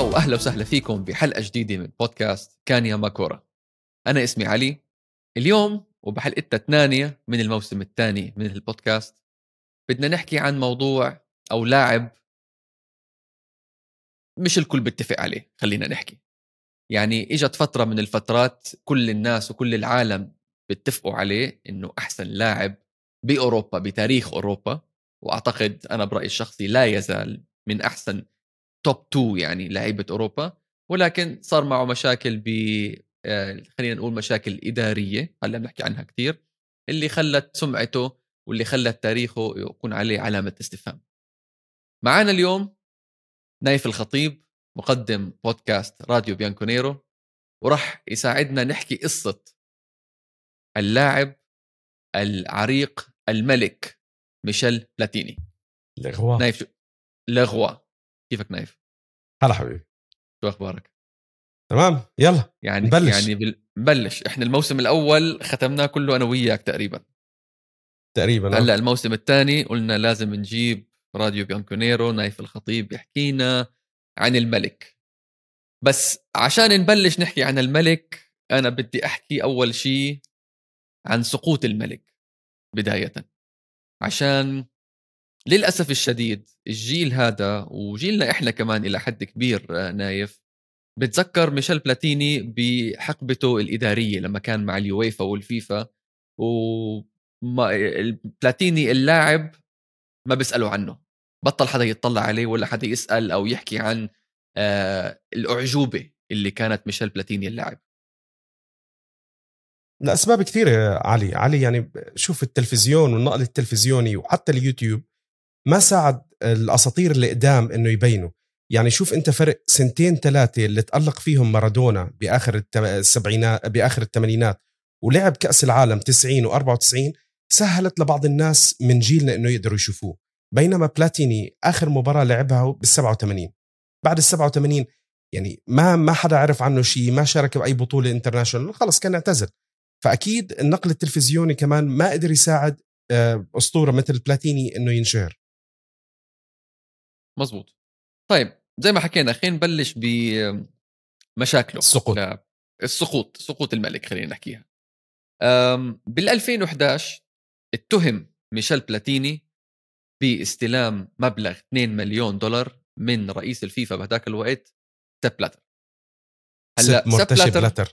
وأهلا وسهلا فيكم بحلقة جديدة من بودكاست كان يا ماكورا. أنا اسمي علي. اليوم وبحلقتنا الثانية من الموسم الثاني من البودكاست بدنا نحكي عن موضوع أو لاعب مش الكل بيتفق عليه خلينا نحكي. يعني إجت فترة من الفترات كل الناس وكل العالم بيتفقوا عليه إنه أحسن لاعب بأوروبا بتاريخ أوروبا وأعتقد أنا برأيي الشخصي لا يزال من أحسن top 2 يعني لعيبة أوروبا ولكن صار معه مشاكل ب آه، خلينا نقول مشاكل إدارية هلأ بنحكي عنها كثير اللي خلت سمعته واللي خلت تاريخه يكون عليه علامة استفهام. معنا اليوم نايف الخطيب مقدم بودكاست راديو بيانكونيرو وراح يساعدنا نحكي قصة اللاعب العريق الملك ميشيل بلاتيني لغوا نايف شو لغوا كيفك نايف؟ هلا حبيبي. شو أخبارك؟ تمام يلا يعني نبلش. يعني نبلش. إحنا الموسم الأول ختمناه كله أنا وياك تقريبا. تقريبا هلأ الموسم الثاني قلنا لازم نجيب راديو بيانكونيرو نايف الخطيب يحكينا عن الملك. بس عشان نبلش نحكي عن الملك أنا بدي أحكي أول شيء عن سقوط الملك بداية. عشان للأسف الشديد الجيل هذا وجيلنا إحنا كمان إلى حد كبير آه، نايف بتذكر ميشيل بلاتيني بحقبته الإدارية لما كان مع اليويفا والفيفا وما بلاتيني اللاعب ما بيسألوا عنه بطل حدا يطلع عليه ولا حدا يسأل أو يحكي عن آه الأعجوبة اللي كانت ميشيل بلاتيني اللاعب. لأسباب كثيرة علي علي يعني شوف التلفزيون والنقل التلفزيوني وحتى اليوتيوب ما ساعد الأساطير اللي قدام إنه يبينوا. يعني شوف أنت فرق سنتين ثلاثة اللي تألق فيهم مارادونا بآخر السبعينات بآخر الثمانينات ولعب كأس العالم 90 و94 سهلت لبعض الناس من جيلنا إنه يقدروا يشوفوه. بينما بلاتيني آخر مباراة لعبها بال 87 بعد ال 87 يعني ما ما حدا عرف عنه شيء ما شارك بأي بطولة انترناشونال خلص كان اعتزل. فأكيد النقل التلفزيوني كمان ما قدر يساعد آه، أسطورة مثل بلاتيني إنه ينشهر. مزبوط طيب زي ما حكينا خلينا نبلش بمشاكله السقوط. لا، السقوط سقوط الملك خلينا نحكيها. بال 2011 اتهم ميشيل بلاتيني باستلام مبلغ 2 مليون دولار من رئيس الفيفا بهذاك الوقت سيب بلاتر. هلأ مرتشي بلاتر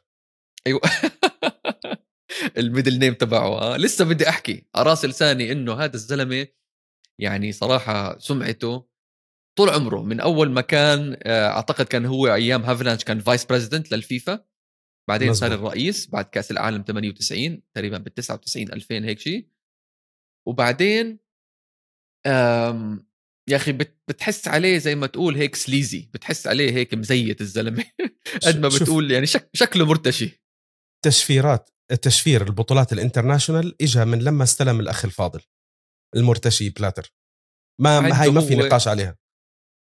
أيوه. ال middle name تبعه آه. لسه بدي أحكي. راس لساني إنه هذا الزلمة يعني صراحة سمعته طول عمره من أول ما كان آه، أعتقد كان هو أيام هافيلانج كان vice president للفيفا بعدين صار. الرئيس بعد كأس العالم 98 تقريبا بال 99 2000 هيك شيء وبعدين يا أخي بت- بتحس عليه زي ما تقول هيك sleazy بتحس عليه هيك مزيت الزلمة قد ما بتقول يعني شك شكله مرتشي. تشفيرات التشفير البطولات ال international اجى من لما استلم الأخ الفاضل المرتشي بلاتر. ما هاي ما في نقاش عليها.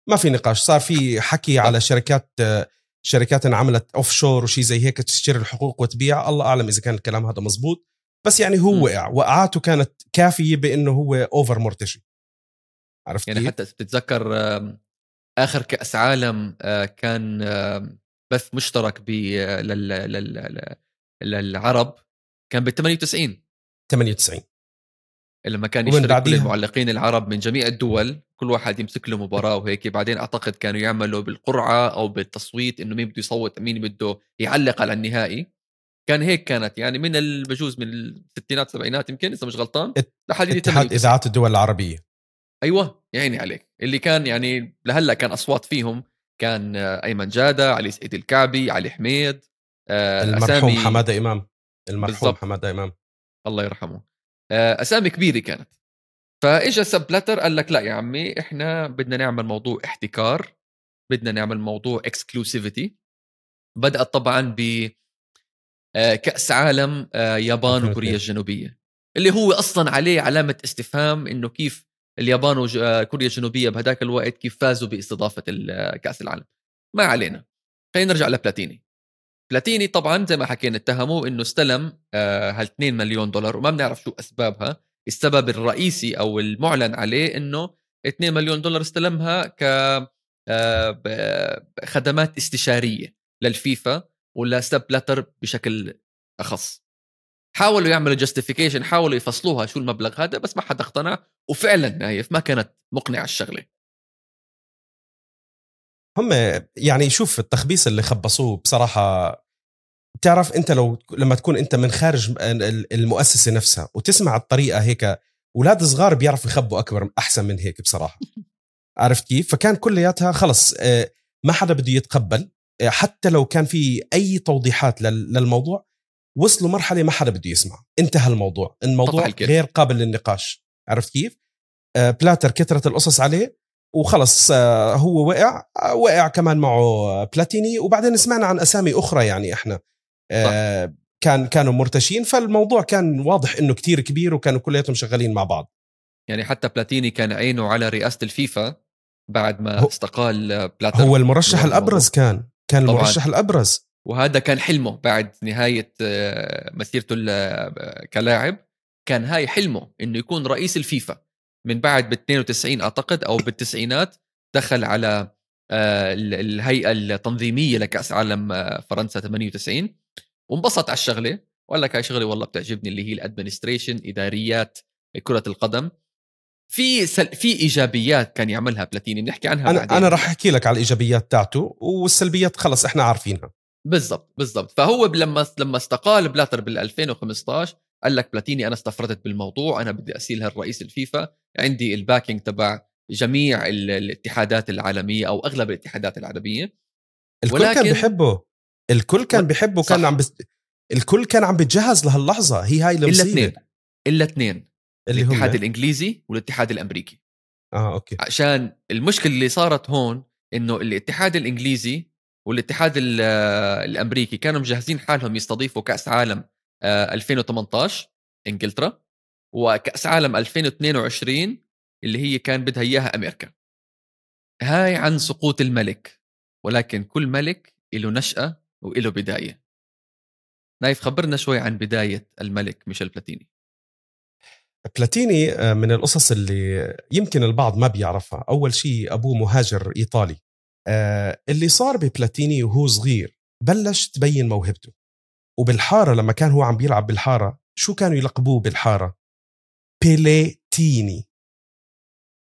ما في نقاش. صار في حكي على شركات شركات انعملت offshore وشي زي هيك تشتري الحقوق وتبيع. الله أعلم إذا كان الكلام هذا مزبوط. بس يعني هو م. وقع. وقعاته كانت كافية بأنه هو over مرتشي عرفت يعني كيف؟ حتى بتتذكر آخر كأس عالم آه، كان بث مشترك ب آه، لل- لل- لل- للعرب. كان بال 98 98 لما كان يشترك كل؟ المعلقين العرب من جميع الدول. كل واحد يمسك له مباراة وهيك. بعدين أعتقد كانوا يعملوا بالقرعة أو بالتصويت إنه مين بده يصوت مين بده يعلق على النهائي. كان هيك كانت. يعني من بجوز من الستينات السبعينات يمكن إذا مش غلطان لحد اتحاد 98. إذاعات الدول العربية. أيوه يا عيني عليك. اللي كان يعني لهلأ كان أصوات فيهم. كان آه، أيمن جادة علي سعيد الكعبي علي حميد آه، المرحوم حمادة إمام. المرحوم. حمادة إمام. الله يرحمه. آه، أسامي كبيرة كانت. فاجا سب بلاتر قال لك لا يا عمي إحنا بدنا نعمل موضوع احتكار بدنا نعمل موضوع اكسكلوسيفيتي بدات طبعا ب آه، كأس عالم آه، يابان 2002. وكوريا الجنوبية. اللي هو أصلا عليه علامة استفهام إنه كيف اليابان وكوريا الجنوبية بهداك الوقت كيف فازوا باستضافة كأس العالم. ما علينا. خلينا نرجع لبلاتيني. بلاتيني طبعا زي ما حكينا اتهموه إنه استلم آه، هال 2 مليون دولار وما بنعرف شو أسبابها. السبب الرئيسي أو المعلن عليه إنه 2 مليون دولار استلمها ك آه، خدمات استشارية للفيفا ولسيب بلاتر بشكل أخص. حاولوا يعملوا justification حاولوا يفصلوها شو المبلغ هذا بس ما حدا اقتنع وفعلا نايف ما كانت مقنعة الشغلة. هم يعني شوف التخبيص اللي خبصوه بصراحة بتعرف انت لو لما تكون انت من خارج المؤسسة نفسها وتسمع الطريقة هيك أولاد صغار بيعرفوا يخبوا أكبر أحسن من هيك بصراحة. عرفت كيف؟ فكان كلياتها خلص آه، ما حدا بده يتقبل آه، حتى لو كان في أي توضيحات للموضوع وصلوا مرحلة ما حدا بده يسمع. انتهى الموضوع. الموضوع غير قابل للنقاش. عرفت كيف؟ آه، بلاتر كثرت القصص عليه وخلص هو وقع وقع كمان معه بلاتيني وبعدين سمعنا عن أسامي أخرى يعني إحنا. صح. كان كانوا مرتشين فالموضوع كان واضح إنه كتير كبير وكانوا كلياتهم شغالين مع بعض. يعني حتى بلاتيني كان عينه على رئاسة الفيفا بعد ما هو استقال بلاتر هو المرشح الأبرز كان كان المرشح الأبرز. وهذا كان حلمه بعد نهاية آه، مسيرته آه، كلاعب. كان هاي حلمه إنه يكون رئيس الفيفا. من بعد ب 92 أعتقد أو بالتسعينات دخل على آه، الهيئة التنظيمية لكأس عالم فرنسا 98 وانبسط على الشغلة. وقال لك هاي شغلة والله بتعجبني اللي هي ال administration إداريات كرة القدم. في سل... في إيجابيات كان يعملها بلاتيني. بنحكي عنها أنا بعدين. أنا راح أحكي لك على الإيجابيات تاعته والسلبيات خلص إحنا عارفينها. بالضبط بالضبط. فهو لما لما استقال بلاتر بال 2015 قال لك بلاتيني أنا استفردت بالموضوع أنا بدي أصير الرئيس الفيفا. عندي ال backing تبع جميع الاتحادات العالمية أو أغلب الاتحادات العالميه الكل ولكن... كان بيحبه الكل كان بيحبه كان عم بس... الكل كان عم بيتجهز لهاللحظة هي هاي المصيبة. الا اثنين إلا اثنين اللي الاتحاد هم؟ الإنجليزي والاتحاد الأمريكي. آه أوكي. عشان المشكلة اللي صارت هون إنه الاتحاد الإنجليزي والاتحاد الأمريكي كانوا مجهزين حالهم يستضيفوا كأس عالم 2018 آه، إنجلترا وكأس عالم 2022 اللي هي كان بدها إياها أمريكا. هاي عن سقوط الملك ولكن كل ملك له نشأة وله بداية. نايف خبرنا شوي عن بداية الملك ميشيل بلاتيني. بلاتيني آه، من القصص اللي يمكن البعض ما بيعرفها. أول شيء أبوه مهاجر إيطالي. آه، اللي صار ببلاتيني وهو صغير بلش تبين موهبته. وبالحارة لما كان هو عم بيلعب بالحارة شو كانوا يلقبوه بالحارة؟ بيليتيني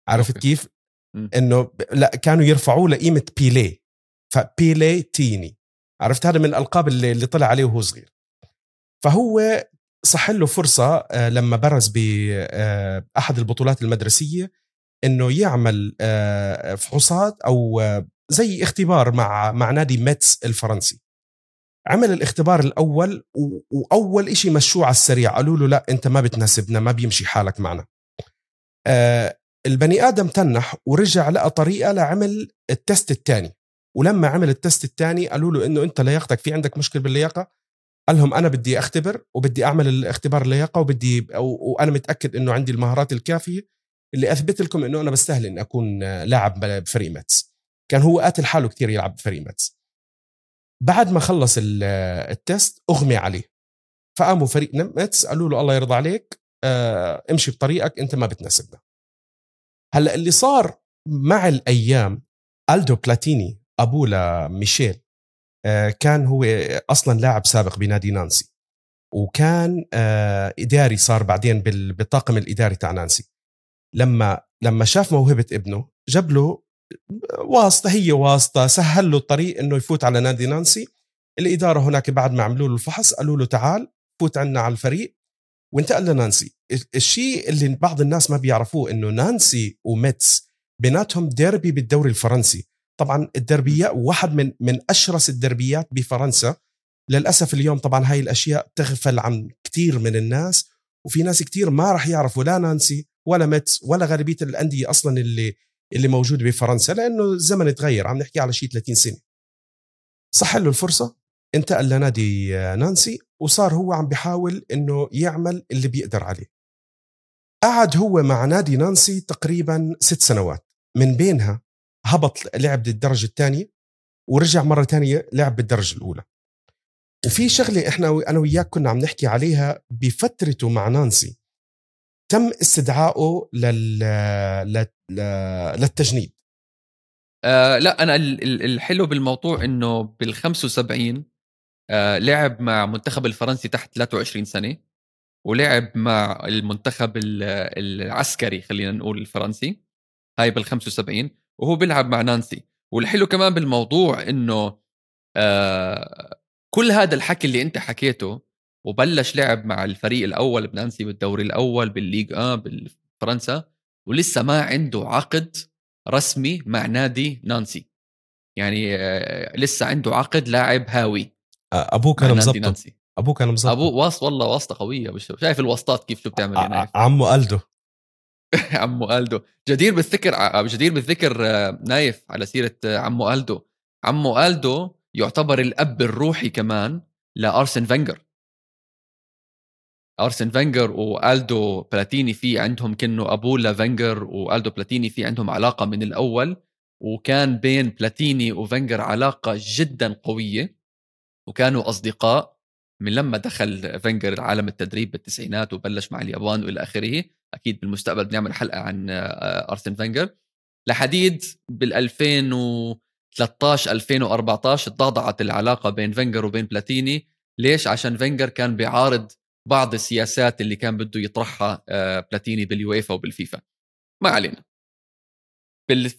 عرفت كيف؟ إنه لا كانوا يرفعوه لقيمة بيلي فبيليتيني عرفت؟ هذا من الألقاب اللي, اللي طلع عليه وهو صغير. فهو صح له فرصة آه، لما برز بأحد آه، البطولات المدرسية إنه يعمل آه، فحوصات أو زي اختبار مع مع نادي ميتس الفرنسي. عمل الاختبار الأول وأول إشي مشوه على السريع. قالوا له لا أنت ما بتناسبنا ما بيمشي حالك معنا. البني آدم تنح ورجع لقى طريقة لعمل ال test الثاني. ولما عمل ال test الثاني قالوا له إنه أنت لياقتك في عندك مشكلة باللياقة. قال لهم أنا بدي أختبر وبدي أعمل الاختبار اللياقة وبدي وأنا متأكد إنه عندي المهارات الكافية اللي أثبت لكم إنه أنا بستاهل إني أكون لاعب بفريق ميتس كان هو قاتل حاله كثير يلعب بفريق ميتس بعد ما خلص ال test أغمي عليه. فقاموا فريق ميتس قالوا له الله يرضى عليك آه امشي بطريقك أنت ما بتناسبنا. هلأ اللي صار مع الأيام ألدو بلاتيني ابوه لميشيل آه، كان هو أصلا لاعب سابق بنادي نانسي وكان آه، إداري صار بعدين بالطاقم الإداري تاع نانسي. لما لما شاف موهبة ابنه جاب له واسطة هي واسطة سهل له الطريق إنه يفوت على نادي نانسي. الإدارة هناك بعد ما عملوا له الفحص قالوا له تعال فوت عنا على الفريق. وانتقل لنانسي. الشيء اللي بعض الناس ما بيعرفوه إنه نانسي وميتس بيناتهم ديربي بالدوري الفرنسي. طبعا الدربيات واحد من من أشرس الدربيات بفرنسا. للأسف اليوم طبعا هاي الأشياء تغفل عن كثير من الناس وفي ناس كثير ما راح يعرفوا لا نانسي ولا ميتس ولا غالبيه الأندية أصلا اللي اللي موجودة بفرنسا لأنه الزمن تغير عم نحكي على شيء 30 سنة. صح له الفرصة انتقل لنادي نانسي وصار هو عم بيحاول إنه يعمل اللي بيقدر عليه. قعد هو مع نادي نانسي تقريبا ست سنوات من بينها هبط لعب بالدرجه الثانية ورجع مرة ثانية لعب بالدرجة الأولى. وفي شغلة إحنا أنا وياك كنا عم نحكي عليها بفترته مع نانسي. تم استدعائه لل... لل... للتجنيد. آه لا أنا الحلو بالموضوع إنه بال 75 آه لعب مع منتخب الفرنسي تحت 23 سنة ولعب مع المنتخب العسكري خلينا نقول الفرنسي هاي بال 75 وهو بيلعب مع نانسي. والحلو كمان بالموضوع إنه آه كل هذا الحكي اللي أنت حكيته وبلش لعب مع الفريق الأول بنانسي بالدوري الأول بالليج آه بفرنسا ولسه ما عنده عقد رسمي مع نادي نانسي. يعني آه لسه عنده عقد لاعب هاوي أبوه كان مظبطه أبوه كان مظبط. أبوه واص والله واسطه قوية. شايف الواسطات كيف شو بتعمل هناك؟ عمو ألدو. عمو ألدو. جدير بالذكر جدير بالذكر آه، نايف على سيرة آه، عمو ألدو. عمو ألدو يعتبر الأب الروحي كمان لأرسن فينجر. أرسن فينجر وألدو بلاتيني في عندهم كأنه ابوه لفينجر وألدو بلاتيني في عندهم علاقة من الأول. وكان بين بلاتيني وفينجر علاقة جدا قوية. وكانوا أصدقاء. من لما دخل فينجر عالم التدريب بالتسعينات وبلش مع اليابان وإلى آخره. أكيد بالمستقبل بنعمل حلقة عن آه، ارسن فينجر لحديت بال 2013 2014 تضعضعت العلاقة بين فينجر وبين بلاتيني ليش؟ عشان فينجر كان بيعارض بعض السياسات اللي كان بده يطرحها آه، بلاتيني باليويفا وبالفيفا. ما علينا.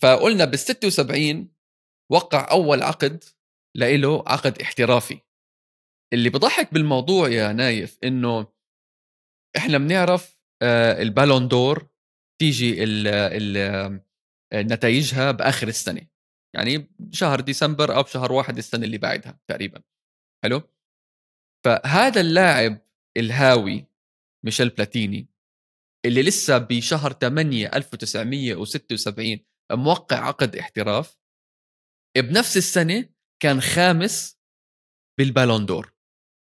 فقلنا بال 76 وقع أول عقد لإله عقد احترافي. اللي بضحك بالموضوع يا نايف إنه إحنا بنعرف آه، البالون دور تيجي ال ال نتائجها بآخر السنة. يعني شهر ديسمبر أو بشهر واحد السنة اللي بعدها تقريبا. حلو؟ فهذا اللاعب الهاوي ميشيل بلاتيني اللي لسه بشهر 8 1976 موقع عقد احتراف بنفس السنة كان خامس بالبالون دور.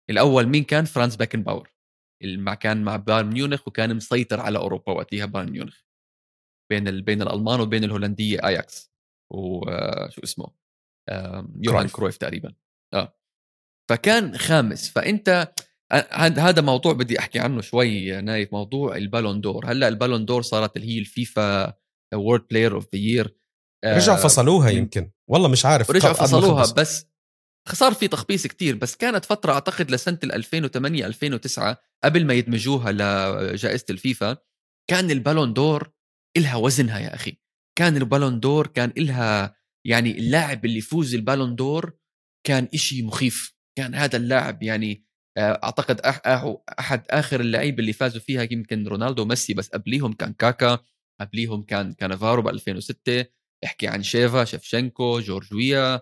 الأول مين كان؟ فرانس بيكنباور اللي كان مع بايرن ميونخ وكان مسيطر على أوروبا وقتها بايرن ميونخ. بين ال... بين الألمان وبين الهولندية أياكس. وشو آه، اسمه؟ يوهان كرويف. تقريبا. آه. فكان خامس. فأنت هذا موضوع بدي أحكي عنه شوي نايف موضوع البالون دور. هلأ البالون دور صارت اللي هي الفيفا World Player of the Year رجعوا فصلوها يمكن. والله مش عارف. رجعوا فصلوها بس صار في تخبيص كتير بس كانت فترة أعتقد لسنة 2008 2009 قبل ما يدمجوها لجائزة الفيفا كان البالون دور إلها وزنها يا أخي. كان البالون دور كان إلها يعني اللاعب اللي يفوز البالون دور كان إشي مخيف. كان هذا اللاعب يعني آه، أعتقد أحد آخر اللعيبة اللي فازوا فيها يمكن رونالدو ميسي بس قبليهم كان كاكا قبليهم كان كانافارو ب 2006 احكي عن شيفا شفشنكو جورج ويا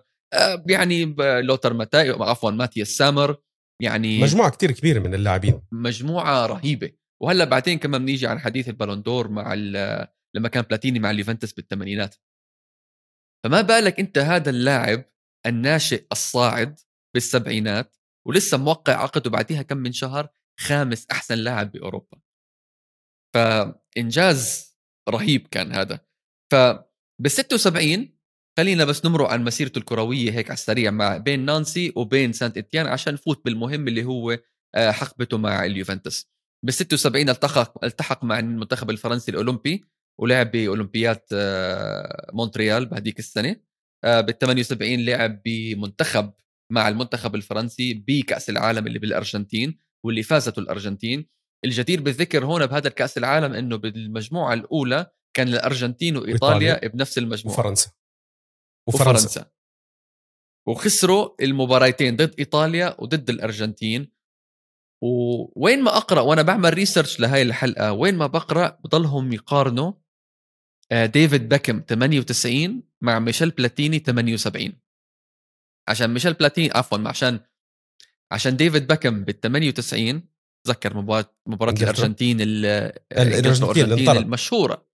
يعني لوتر ماتاي عفوا ماتياس سامر يعني مجموعة كتير كبيرة من اللاعبين. مجموعة رهيبة. وهلأ بعدين كمان بنيجي عن حديث البالون دور مع لما كان بلاتيني مع اليوفنتوس بالثمانينات. فما بالك أنت هذا اللاعب الناشئ الصاعد بالسبعينات ولسه موقع عقد وبعديها كم من شهر خامس أحسن لاعب بأوروبا. فإنجاز رهيب كان هذا. ف بال 76 خلينا بس نمرق عن مسيرته الكروية هيك على السريع مع بين نانسي وبين سانت إتيان عشان نفوت بالمهم اللي هو آه، حقبته مع اليوفنتوس. بال 76 التحق التحق مع المنتخب الفرنسي الأولمبي ولعب بأولمبيات آه، مونتريال بهذيك السنة. آه، بال 78 لعب بمنتخب مع المنتخب الفرنسي بكأس العالم اللي بالأرجنتين واللي فازته الأرجنتين. الجدير بالذكر هون بهذا الكأس العالم إنه بالمجموعة الأولى كان الأرجنتين وإيطاليا. بنفس المجموعة. وفرنسا. وفرنسا, وفرنسا. وخسروا المباراتين ضد إيطاليا وضد الأرجنتين. ووين ما أقرأ وأنا بعمل research لهي الحلقة وين ما بقرأ بضلهم يقارنوا آه، ديفيد بيكم 98 مع ميشيل بلاتيني 78 عشان ميشيل بلاتيني عفوا عشان عشان ديفيد بيكم بال 98 تذكر مباراة مباراه الأرجنتين الأرجنتين المشهورة.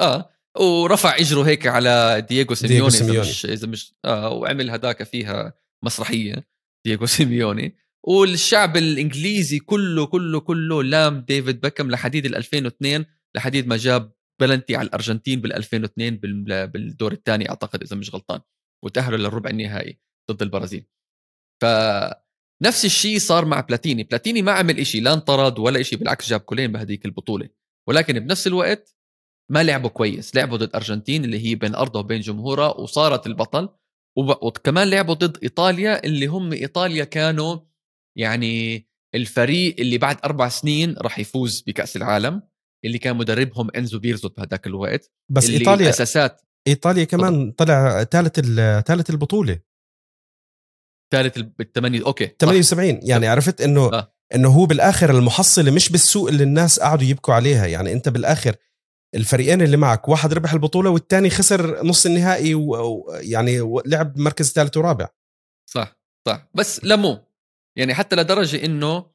آه. ورفع اجره هيك على دييغو سيميوني, سيميوني. إذا مش إذا مش آه وعمل هداك فيها مسرحية دييغو سيميوني. والشعب الإنجليزي كله كله كله لام ديفيد بيكم لحديت ال 2002 لحديت ما جاب بلنتي على الأرجنتين بال 2002 بالدور الثاني أعتقد إذا مش غلطان. وتأهلوا للربع النهائي ضد البرازيل. فنفس الشيء صار مع بلاتيني. بلاتيني ما عمل إشي لا انطرد ولا إشي بالعكس جاب كولين بهديك البطولة. ولكن بنفس الوقت ما لعبوا كويس لعبوا ضد أرجنتين اللي هي بين ارضها وبين جمهورها وصارت البطل وكمان لعبوا ضد إيطاليا اللي هم إيطاليا كانوا يعني الفريق اللي بعد أربع سنين راح يفوز بكأس العالم اللي كان مدربهم إنزو بيرزو بهذاك الوقت بس اللي ايطاليا الاساسات إيطاليا كمان طلع ثالث ثالث البطولة ثالث بالثمانية أوكي صح. 78 يعني عرفت انه آه. إنه هو بالآخر المحصلة مش بالسوق اللي الناس قعدوا يبكوا عليها يعني أنت بالآخر الفريقين اللي معك واحد ربح البطولة والثاني خسر نص النهائي ويعني لعب مركز ثالث ورابع. صح صح. بس لمو يعني حتى لدرجة إنه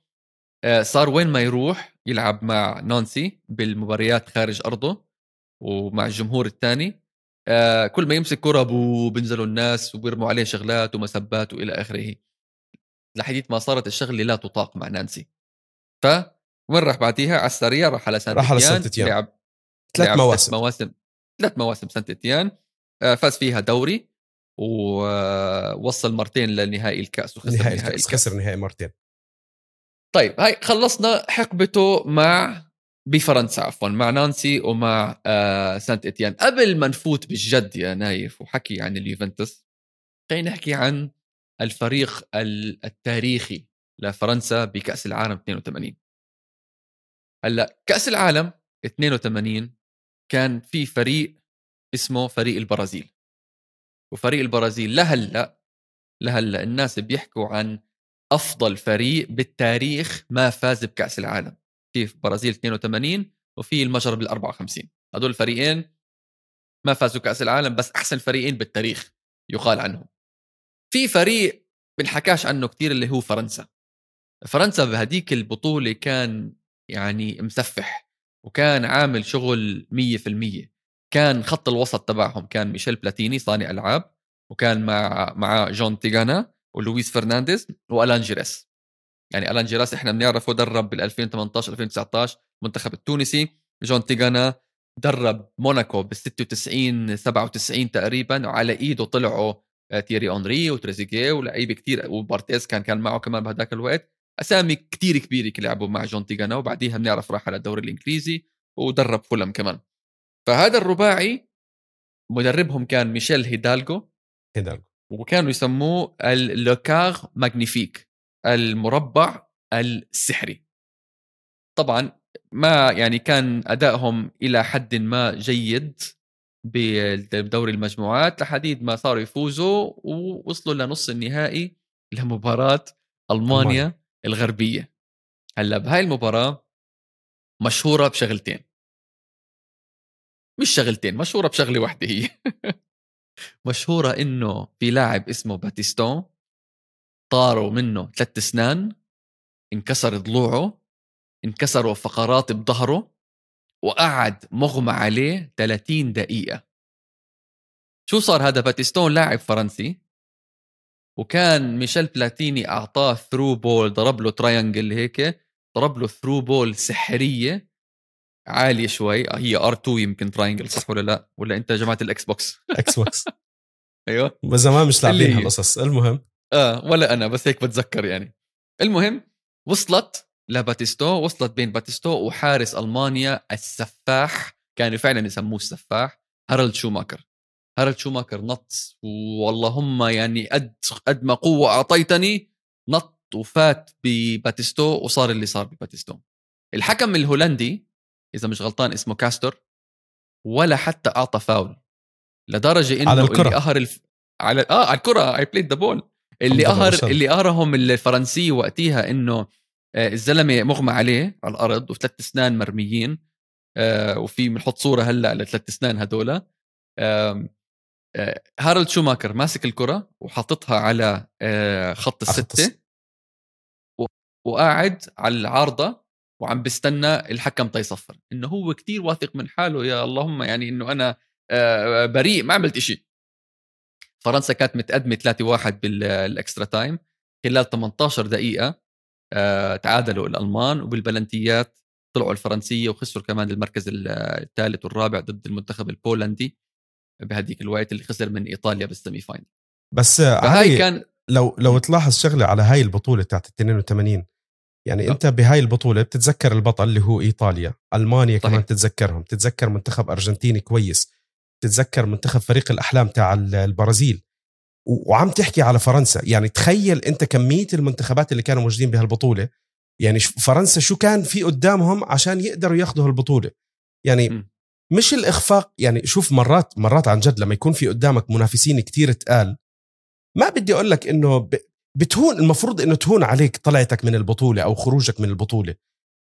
آه، صار وين ما يروح يلعب مع نانسي بالمباريات خارج أرضه ومع الجمهور الثاني. كل ما يمسك بو بينزلوا الناس وبيرموا عليه شغلات ومسبات وإلى آخره. لحديت ما صارت الشغلة لا تطاق مع نانسي. ف وين راح بعديها؟ على السريع راح على سانت راح على إتيان، سانت إتيان. لعب ثلاث لعب مواسم. مواسم ثلاث مواسم سانت اتيان آه، فاز فيها دوري ووصل مرتين لنهائي الكأس وخسر نهائي نهائي الكأس الكأس. خسر نهائي مرتين. طيب هاي خلصنا حقبته مع بفرنسا عفوا مع نانسي ومع آه سانت إتيان. قبل ما نفوت بالجد يا نايف وحكي عن اليوفنتوس خلينا نحكي عن الفريق ال- التاريخي لفرنسا بكأس العالم 82 هلأ كأس العالم 82 كان في فريق اسمه فريق البرازيل. وفريق البرازيل لهلا لهلا الناس بيحكوا عن أفضل فريق بالتاريخ ما فاز بكأس العالم. في برازيل 82 وفي المجر بال 54 هدول الفريقين ما فازوا كاس العالم بس أحسن فريقين بالتاريخ يقال عنهم. في فريق بنحكاش عنه كتير اللي هو فرنسا. فرنسا بهديك البطولة كان يعني مسفح. وكان عامل شغل 100% كان خط الوسط تبعهم كان ميشيل بلاتيني صانع ألعاب وكان مع مع جون تيغانا ولويس فرنانديز وألان جيريس. يعني ألان جيريس إحنا بنعرفه درب بال 2018 2019 المنتخب التونسي. جون تيغانا درب موناكو بال 96 97 تقريبا وعلى إيده طلعوا آه، تيري أونري وتريزيجيه ولاعيبه كتير وبارتيز كان كان معه كمان بهذاك الوقت. أسامي كتير كبيرة لعبوا مع جون تيغانا وبعديها بنعرف راح على الدوري الإنجليزي ودرب فولم كمان. فهذا الرباعي مدربهم كان ميشيل هيدالغو. هيدالغو. وكانوا يسموه اللوكاغ ماغنيفيك المربع السحري. طبعا ما يعني كان أدائهم إلى حد ما جيد بدوري المجموعات لحديد ما صاروا يفوزوا ووصلوا لنص النهائي لمباراة ألمانيا. ألمانيا. الغربية. هلأ بهاي المباراة مشهورة بشغلتين. مش شغلتين مشهورة بشغلة واحدة هي. مشهورة إنه في لاعب اسمه باتيستون طاروا منه ثلاث أسنان انكسر ضلوعه انكسروا فقرات بظهره وقعد مغمى عليه 30 دقيقة. شو صار هذا؟ باتيستون لاعب فرنسي وكان ميشيل بلاتيني أعطاه through ball ضرب له triangle هيك ضرب له through ball سحرية عالية شوي. هي R2 يمكن triangle صح ولا لا؟ ولا أنت جماعة الاكس بوكس إكس بوكس أيوه. بس زمان مش لاعبين. هالقصص. المهم. آه ولا أنا بس هيك بتذكر يعني. المهم وصلت لباتيستو وصلت بين باتيستو وحارس ألمانيا السفاح كانوا فعلا يسموه السفاح هارلد شوماكر. هارلد شوماكر نط واللهم يعني قد قد ما قوة أعطيتني نط وفات بباتيستو وصار اللي صار بباتيستو الحكم الهولندي إذا مش غلطان اسمه كاستور ولا حتى أعطى فاول لدرجة إنه على الكرة. اللي قهر الف... على آه على الكرة he played the ball اللي قهر. اللي قهرهم الفرنسي وقتها إنه آه، الزلمة مغمى عليه على الأرض وثلاث أسنان مرميين آه، وفي بنحط صورة هلأ لثلاث أسنان هدول هارلد شوماكر ماسك الكرة وحاططها على آه، خط الستة وقاعد على العارضة وعم بستنى الحكم تيصفر إنه هو كتير واثق من حاله يا اللهم يعني إنه أنا آه، بريء ما عملت إشي. فرنسا كانت متقدمة 3-1 بالإكسترا تايم. خلال 18 دقيقة آه، تعادلوا الألمان وبالبلنتيات طلعوا الفرنسية وخسروا كمان المركز الثالث والرابع ضد المنتخب البولندي. بهديك الوقت اللي خسر من إيطاليا بال semi final بس آه، علي كان لو لو تلاحظ شغلة على هاي البطولة تاعت 82 يعني لا. أنت بهاي البطولة بتتذكر البطل اللي هو إيطاليا ألمانيا صحيح. كمان تتذكرهم تتذكر منتخب أرجنتيني كويس تتذكر منتخب فريق الأحلام تاع ال- البرازيل وعم تحكي على فرنسا يعني تخيل أنت كمية المنتخبات اللي كانوا موجودين بهالبطولة يعني فرنسا شو كان في قدامهم عشان يقدروا ياخذوا هالبطولة يعني م. مش الإخفاق يعني شوف مرات مرات عن جد لما يكون في قدامك منافسين كتير تقال ما بدي أقول لك إنه بتهون المفروض إنه تهون عليك طلعتك من البطولة أو خروجك من البطولة.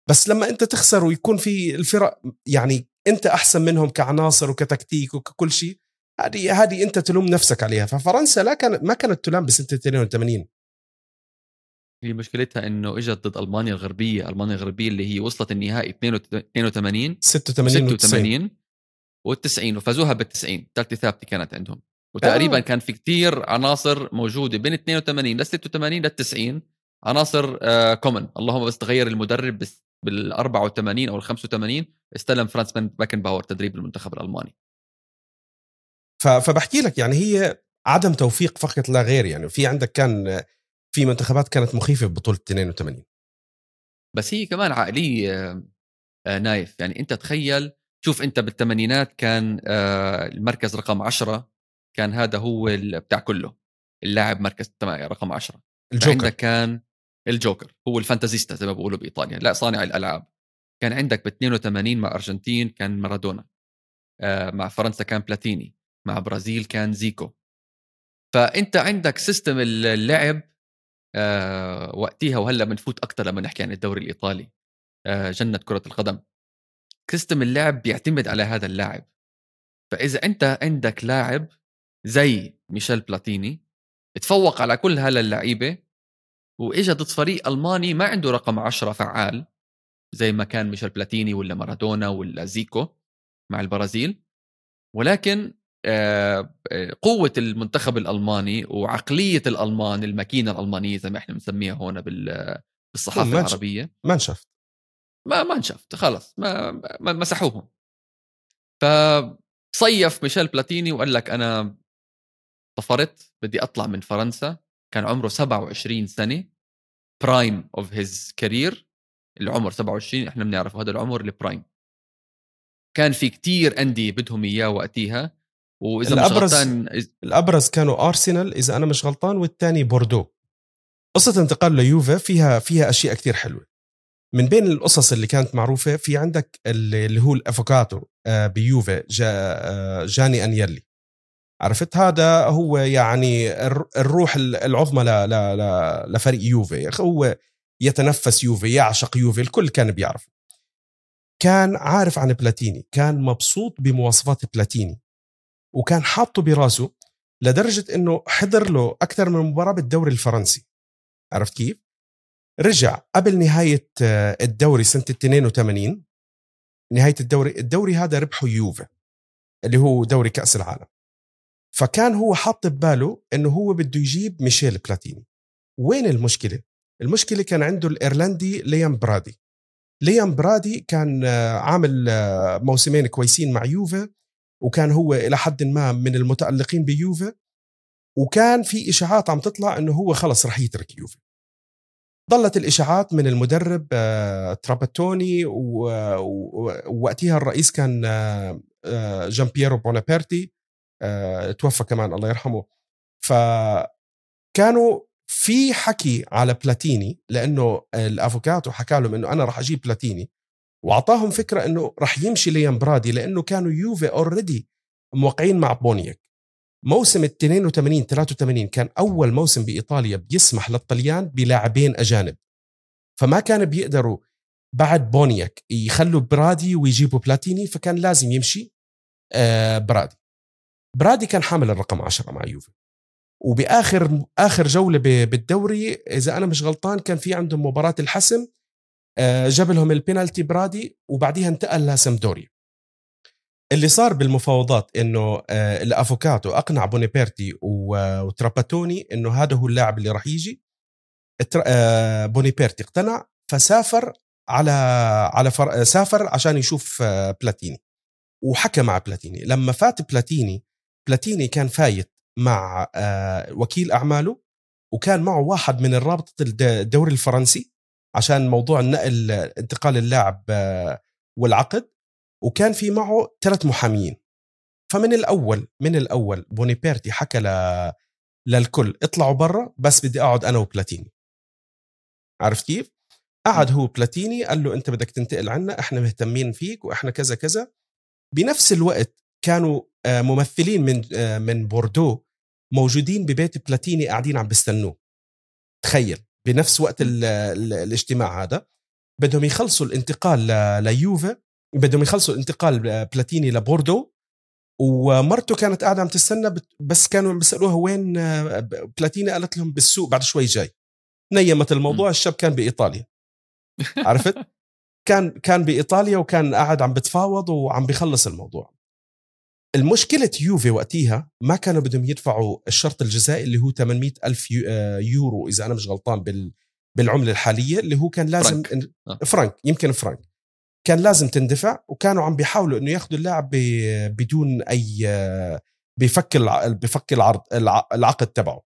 بس لما أنت تخسر ويكون في الفرق يعني أنت أحسن منهم كعناصر وكتكتيك وككل شيء هذه هذه أنت تلوم نفسك عليها. ففرنسا لا كانت ما كانت تلام بسنة 82 هي مشكلتها إنه إجت ضد ألمانيا الغربية ألمانيا الغربية اللي هي وصلت النهائي 82 86 و 86 وال90 وفازوها بال90 ثالثه ثابتة كانت عندهم. وتقريبا آه. كان في كتير عناصر موجودة بين 82 ل 86 لل 90 عناصر آه كومن اللهم بس تغير المدرب بس بال 84 أو ال 85 استلم فرانز بيكنباور تدريب المنتخب الألماني. فبحكي لك يعني هي عدم توفيق فقط لا غير يعني. في عندك كان في منتخبات كانت مخيفة ببطولة 82 بس هي كمان عقلية آه، آه، نايف. يعني أنت تخيل شوف أنت بالثمانينات كان آه، المركز رقم 10 كان هذا هو بتاع كله. اللاعب مركز رقم 10 الجوكر. عندك كان الجوكر. هو ال fantasista زي ما بيقولوا بإيطاليا لا صانع الألعاب. كان عندك ب 82 مع أرجنتين كان مارادونا. مع فرنسا كان بلاتيني. مع برازيل كان زيكو. فأنت عندك system اللعب آه، وقتها وهلأ بنفوت أكثر لما نحكي عن الدوري الإيطالي آه، جنة كرة القدم. system اللعب بيعتمد على هذا اللاعب. فإذا أنت عندك لاعب زي ميشيل بلاتيني تفوق على كل هلا اللعيبة وإجا ضد فريق ألماني ما عنده رقم 10 فعال زي ما كان ميشيل بلاتيني ولا مارادونا ولا زيكو مع البرازيل. ولكن آه، آه، قوة المنتخب الألماني وعقلية الألمان الماكينة الألمانية زي ما إحنا بنسميها هون بال- بالصحافة ماشي. العربية. ما انشفت ما ما انشفت خلص ما, ما مسحوهم. فصيف ميشيل بلاتيني وقال لك أنا طفرت بدي أطلع من فرنسا. كان عمره 27 سنة prime of his career العمر 27 إحنا بنعرف هذا العمر ال prime كان في كتير أندية بدهم إياه وقتيها. وإذا مش الأبرز- غلطان إذ- الأبرز كانوا أرسنال إذا أنا مش غلطان والثاني بوردو. قصة انتقال ليوفا فيها فيها أشياء كتير حلوة. من بين القصص اللي كانت معروفة في عندك اللي هو الأفوكاتو آه، بيوفا جا آه، جاني أنيلي. عرفت؟ هذا هو يعني الر- الروح العظمى لفريق أخي هو يتنفس يوفا يعشق يوفا الكل كان بيعرفه. كان عارف عن بلاتيني كان مبسوط بمواصفات بلاتيني. وكان حاطه براسه لدرجة إنه حضر له أكثر من مباراة بالدوري الفرنسي. عرفت كيف؟ رجع قبل نهاية آه، الدوري سنة 82 نهاية الدوري الدوري هذا ربحه يوفا اللي هو دوري كأس العالم. فكان هو حاط بباله إنه هو بده يجيب ميشيل بلاتيني. وين المشكلة؟ المشكلة كان عنده الإيرلندي ليام برادي. ليام برادي كان آه، عامل آه، موسمين كويسين مع يوفا. وكان هو إلى حد ما من المتألقين بيوفا وكان في إشاعات عم تطلع إنه هو خلص رح يترك يوفا. ضلت الإشاعات من المدرب آه، تراباتوني ووقتها الرئيس كان آه، آه، جان بييرو بونيبرتي توفى كمان الله يرحمه. فكانوا في حكي على بلاتيني لأنه الأفوكاتو حكى لهم إنه أنا راح أجيب بلاتيني. وأعطاهم فكرة إنه راح يمشي ليام برادي لأنه كانوا يوفي already موقعين مع بونيك. موسم ال 82 83 كان أول موسم بإيطاليا بيسمح للطليان بلاعبين أجانب. فما كان بيقدروا بعد بونيك يخلوا برادي ويجيبوا بلاتيني فكان لازم يمشي آه برادي. برادي كان حامل الرقم 10 مع يوفي. وبآخر آخر جولة بالدوري إذا أنا مش غلطان كان في عندهم مباراة الحسم جاب لهم البينالتي برادي وبعديها انتقل لسامدوريا اللي صار بالمفاوضات إنه آه، الأفوكاتو أقنع بونيبرتي و- وتراباتوني إنه هذا هو اللاعب اللي راح يجي. آه، بونيبرتي اقتنع فسافر على على فر... سافر عشان يشوف آه، بلاتيني. وحكى مع بلاتيني. لما فات بلاتيني بلاتيني كان فايت مع آه، وكيل أعماله وكان معه واحد من الرابطة الد- الدوري الفرنسي. عشان موضوع النقل انتقال اللاعب آه، والعقد وكان في معه ثلاث محاميين فمن الأول من الأول بونيبيرتي حكى ل... للكل اطلعوا برا بس بدي أقعد أنا وبلاتيني. عرفت كيف؟ قعد هو بلاتيني قال له أنت بدك تنتقل عنا إحنا مهتمين فيك وإحنا كذا كذا. بنفس الوقت كانوا آه، ممثلين من آه، من بوردو موجودين ببيت بلاتيني قاعدين عم بيستنوه تخيل. بنفس وقت ال ال الاجتماع هذا بدهم يخلصوا الانتقال ليوفا بدهم يخلصوا الانتقال بلاتيني لبوردو ومرته كانت قاعدة عم تستنى بس كانوا عم بيسألوها وين آه، بلاتيني؟ قالت لهم بالسوق بعد شوي جاي. نيمت الموضوع الشاب كان بإيطاليا. عرفت؟ كان كان بإيطاليا وكان قاعد عم بتفاوض وعم بيخلص الموضوع. المشكلة يوفي وقتها ما كانوا بدهم يدفعوا الشرط الجزائي اللي هو 800 ألف آه، يورو إذا أنا مش غلطان بال بالعملة الحالية اللي هو كان لازم فرانك, آه. فرانك يمكن فرانك كان لازم تندفع وكانوا عم بيحاولوا إنه ياخذوا اللاعب بدون أي آه، بفك بفك العرض العقد تبعه.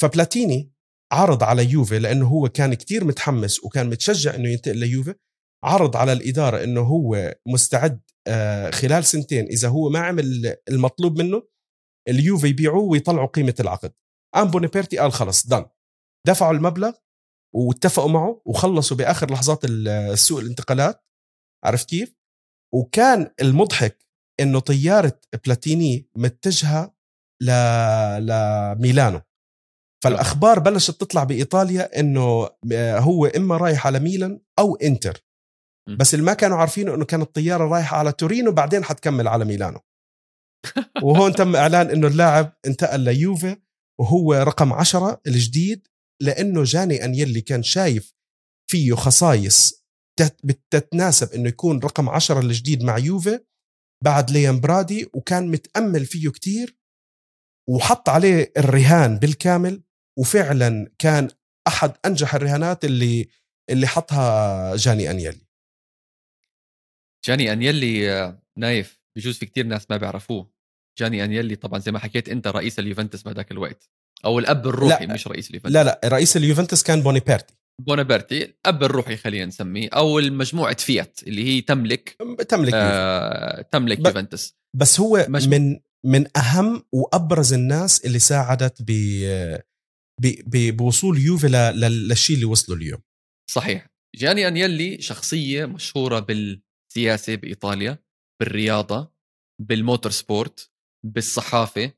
فبلاتيني عرض على يوفي لأنه هو كان كتير متحمس وكان متشجع إنه ينتقل ليوفي. عرض على الإدارة إنه هو مستعد آه، خلال سنتين إذا هو ما عمل المطلوب منه اليوفي يبيعوه ويطلعوا قيمة العقد. آم بونيبيرتي قال خلص دان دفعوا المبلغ واتفقوا معه وخلصوا بآخر لحظات السوق الانتقالات. عرفت كيف؟ وكان المضحك إنه طيارة بلاتيني متجهة ل... لميلانو. فالأخبار بلشت تطلع بإيطاليا إنه آه، هو إما رايح على ميلان أو إنتر. بس اللي ما كانوا عارفين إنه كانت الطيارة رايحة على تورينو بعدين حتكمل على ميلانو. وهون تم إعلان إنه اللاعب انتقل ليوفي وهو رقم عشرة الجديد لأنه جاني انيلي كان شايف فيه خصائص بتتناسب إنه يكون رقم عشرة الجديد مع يوفي بعد ليان برادي وكان متأمل فيه كتير وحط عليه الرهان بالكامل وفعلا كان أحد أنجح الرهانات اللي اللي حطها جاني انيلي جاني أنيلي آه، نايف بجوز في كتير ناس ما بيعرفوه. جاني أنيلي طبعا زي ما حكيت أنت رئيس اليوفنتوس بهذاك الوقت. أو الأب الروحي لا مش رئيس اليوفنتوس. لا لا رئيس اليوفنتوس كان بونيبرتي بونيبرتي الأب الروحي خلينا نسميه أو المجموعة فيات اللي هي تملك تملك آه تملك ب... يوفنتوس. بس هو مجموع... من من أهم وأبرز الناس اللي ساعدت ب بوصول يوفي للشيء اللي وصلوا اليوم. صحيح. جاني أنيلي شخصية مشهورة بالسياسة بإيطاليا بالرياضة بال motor sport بالصحافة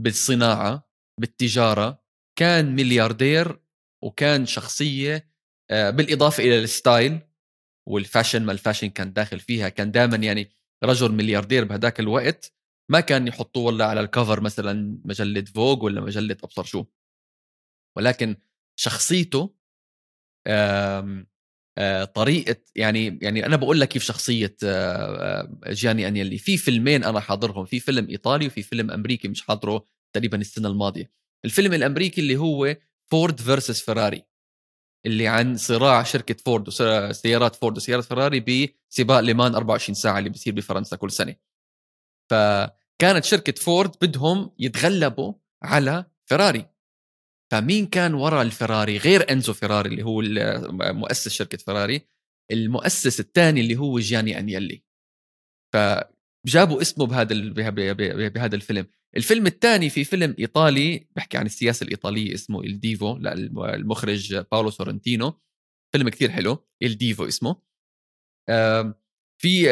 بالصناعة بالتجارة. كان ملياردير وكان شخصية آه، بالإضافة إلى ال style وال fashion ما ال fashion كان داخل فيها. كان دائما يعني رجل ملياردير بهداك الوقت ما كان يحطوه والله على ال cover مثلا مجلة فوق ولا مجلة أبصر شو. ولكن شخصيته طريقة يعني يعني أنا بقول لك كيف شخصية آه، جاني أنيلي. في فيلمين أنا حاضرهم في فيلم إيطالي وفي فيلم أمريكي مش حاضره تقريبا السنة الماضية. الفيلم الأمريكي اللي هو فورد versus فيراري اللي عن صراع شركة فورد وسيارات فورد وسيارات فيراري بسباق ليمان 24 ساعة اللي بيصير بفرنسا كل سنة. فكانت شركة فورد بدهم يتغلبوا على فيراري. فمين كان وراء الفيراري غير إنزو فيراري اللي هو مؤسس شركة فيراري المؤسس الثاني اللي هو جياني أنيلي. فجابوا اسمه بهذا بهذا الفيلم. الفيلم الثاني في فيلم إيطالي بحكي عن السياسة الإيطالية اسمه الديفو المخرج باولو سورنتينو. فيلم كثير حلو الديفو اسمه. في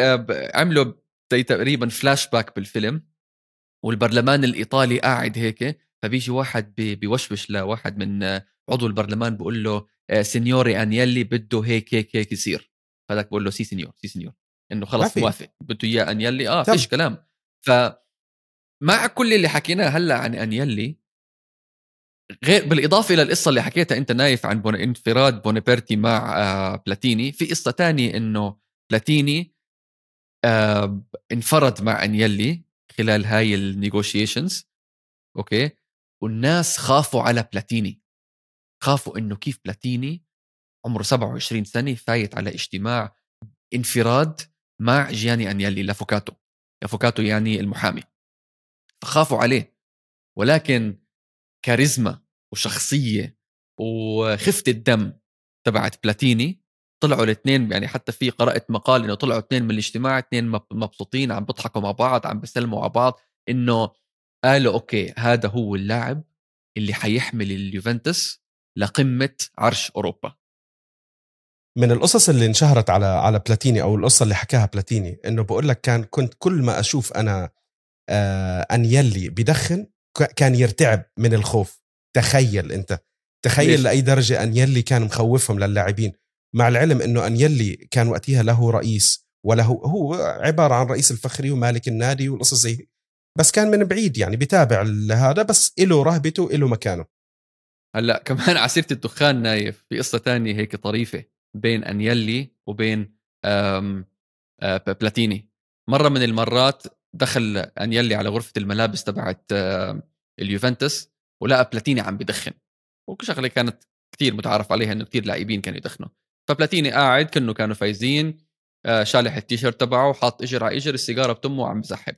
عملوا تقريبا فلاش باك بالفيلم والبرلمان الإيطالي قاعد هيك فبيجي واحد بيوشوش لواحد من عضو البرلمان بيقول له آه، signore انيلي بده هيك هيك هيك يصير. هذاك بقول له sì signor sì signor. إنه خلص موافق. بده إياه انيلي آه فيش كلام. ف مع كل اللي حكيناه هلأ عن انيلي غير بالإضافة إلى القصة اللي حكيتها أنت نايف عن بون... انفراد بونيبرتي مع آه بلاتيني في قصة تانية إنه بلاتيني آه انفرد مع انيلي خلال هاي ال negotiations okay؟ والناس خافوا على بلاتيني. خافوا إنه كيف بلاتيني عمره 27 سنة فايت على اجتماع انفراد مع جياني أنيلي l'avvocato. l'avvocato يعني المحامي. فخافوا عليه. ولكن كاريزما وشخصية وخفة الدم تبعت بلاتيني طلعوا الاثنين يعني حتى في قرأت مقال إنه طلعوا اثنين من الاجتماع اثنين مبسوطين عم بيضحكوا مع بعض عم بيسلموا على بعض إنه قالوا okay هذا هو اللاعب اللي حيحمل اليوفنتوس لقمة عرش أوروبا. من القصص اللي انشهرت على على بلاتيني أو القصة اللي حكاها بلاتيني إنه بقول لك كان كنت كل ما أشوف أنا آه أنيلي بدخن كان يرتعب من الخوف. تخيل أنت. تخيل ليش؟ لأي درجة أنيلي كان مخوفهم للاعبين. مع العلم إنه أنيلي كان وقتها له رئيس وله هو عبارة عن رئيس الفخري ومالك النادي والقصص زي بس كان من بعيد يعني بتابع هذا بس له رهبته له مكانه. هلأ كمان على سيرة الدخان نايف في قصة تانية هيك طريفة بين أنيلي وبين آم آم بلاتيني. مرة من المرات دخل أنيلي على غرفة الملابس تبعت اليوفنتوس ولقى بلاتيني عم بدخن وشغله كانت كثير متعارف عليها إنه كثير لاعبين كانوا يدخنوا. فبلاتيني قاعد كأنه كانوا فايزين آه، شالح التيشيرت تبعه وحاط اجر على اجر السيجارة بتمه وعم بسحب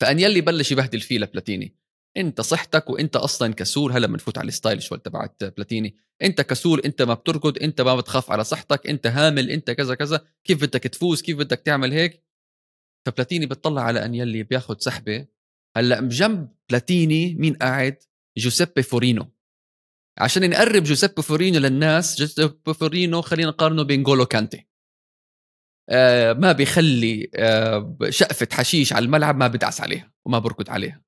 فانيلي بلش يبهدل فيه لبلاتيني إنت صحتك وإنت أصلا كسول هلأ بنفوت على ال style شوي تبعت بلاتيني. إنت كسول إنت ما بتركض إنت ما بتخاف على صحتك إنت هامل إنت كذا كذا. كيف بدك تفوز؟ كيف بدك تعمل هيك؟ فبلاتيني بتطلع على انيلي بياخذ سحبة. هلأ بجنب بلاتيني مين قاعد؟ جوزيبي فورينو. عشان نقرب جوزيبي فورينو للناس جوزيبي فورينو خلينا نقارنه بنغولو كانتي. ما بيخلي آه شقفة حشيش على الملعب ما بدعس عليها وما بركض عليها.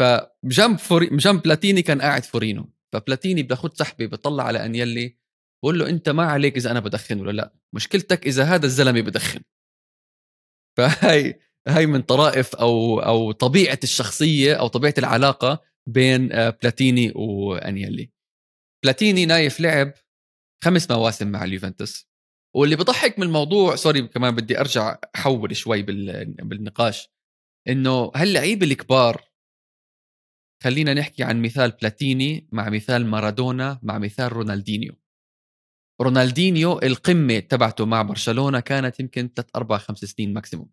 فبجنب فوري بجنب بلاتيني كان قاعد فورينو. فبلاتيني بياخذ سحبه بيطلع على انيلي بقول له أنت ما عليك إذا أنا بدخن ولا لا. مشكلتك إذا هذا الزلمة بدخن. فهي هاي من طرائف أو أو طبيعة الشخصية أو طبيعة العلاقة بين آه، بلاتيني وانيلي بلاتيني نايف لعب خمس مواسم مع اليوفنتوس. واللي بضحك من الموضوع sorry كمان بدي أرجع أحول شوي بالنقاش إنه هاللعيبه الكبار خلينا نحكي عن مثال بلاتيني مع مثال مارادونا مع مثال رونالدينيو. رونالدينيو القمة تبعته مع برشلونة كانت يمكن 3 4 5 سنين maximum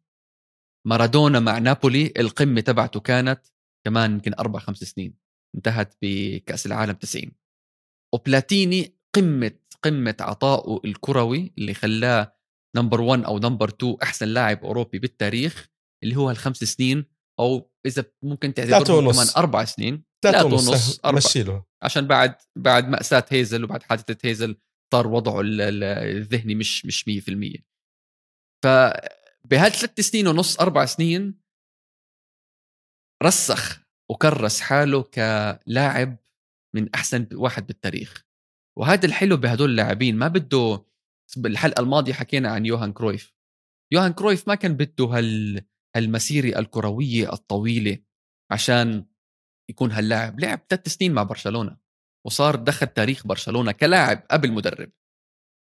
مارادونا مع نابولي القمة تبعته كانت كمان يمكن 4 5 سنين انتهت بكأس العالم 90 وبلاتيني قمة قمة عطائه الكروي اللي خلاه number 1 أو number 2 أحسن لاعب أوروبي بالتاريخ اللي هو الخمس سنين أو إذا ممكن تعتبره كمان أربع سنين. ثلاثة ونص مشيله. عشان بعد بعد مأساة هيزل وبعد حادثة هيزل صار وضعه الذهني مش مش 100% فبهالثلاث سنين ونص أربع سنين رسخ وكرس حاله كلاعب من أحسن واحد بالتاريخ. وهذا الحلو بهدول اللاعبين ما بده بالحلقة الماضية حكينا عن يوهان كرويف. يوهان كرويف ما كان بده هال هالمسيرة الكروية الطويلة عشان يكون هاللاعب. لعب ثلاث سنين مع برشلونة وصار دخل تاريخ برشلونة كلاعب قبل مدرب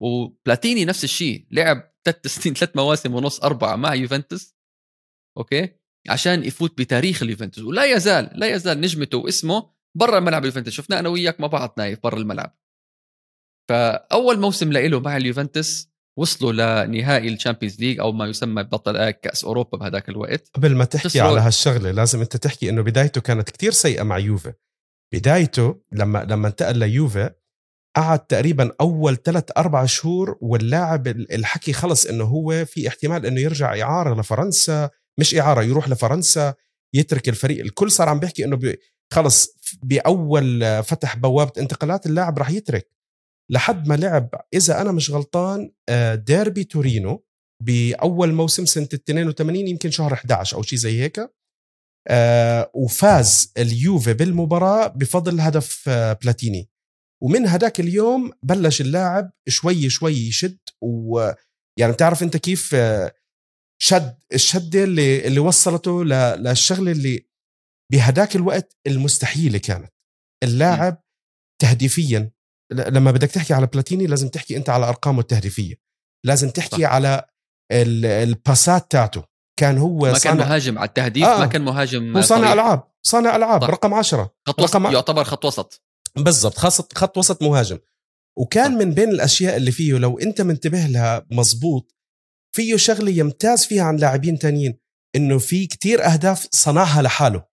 وبلاتيني نفس الشيء لعب ثلاث سنين ثلاث مواسم ونص أربعة مع يوفنتوس okay؟ عشان يفوت بتاريخ اليوفنتوس. ولا يزال لا يزال نجمته واسمه برا الملعب اليوفنتوس. شفناه أنا وياك مع بعض نايف برا الملعب. فأول موسم له مع اليوفنتوس وصلوا لنهائي ال Champions League أو ما يسمى بطل كأس أوروبا بهذاك الوقت. قبل ما تحكي على هالشغلة لازم أنت تحكي إنه بدايته كانت كتير سيئة مع يوفي. بدايته لما لما انتقل ليوفي قعد تقريبا أول ثلاث أربع شهور واللاعب الحكي خلص إنه هو في احتمال إنه يرجع إعارة لفرنسا مش إعارة يروح لفرنسا يترك الفريق. الكل صار عم بيحكي إنه بي خلص بأول فتح بوابة انتقالات اللاعب راح يترك. لحد ما لعب. إذا أنا مش غلطان آه، ديربي تورينو بأول موسم سنة 82 يمكن شهر 11 أو شيء زي هيك آه، وفاز اليوفي بالمباراة بفضل هدف آه، بلاتيني. ومن هداك اليوم بلش اللاعب شوي شوي يشد ويعني بتعرف أنت كيف شد الشدة اللي اللي وصلته للشغلة اللي بهداك الوقت المستحيلة كانت. اللاعب تهديفيا لما بدك تحكي على بلاتيني لازم تحكي أنت على أرقامه التهديفيه لازم تحكي صح. على الباسات تاعته كان هو ما كان مهاجم على التهديف آه. ما كان مهاجم هو صانع ألعاب صانع ألعاب صح. رقم 10 خط وسط رقم يعتبر خط وسط بالضبط خط خط وسط مهاجم وكان صح. من بين الأشياء اللي فيه لو أنت منتبه لها مزبوط فيه شغلة يمتاز فيها عن لاعبين تانيين إنه في كتير أهداف صنعها لحاله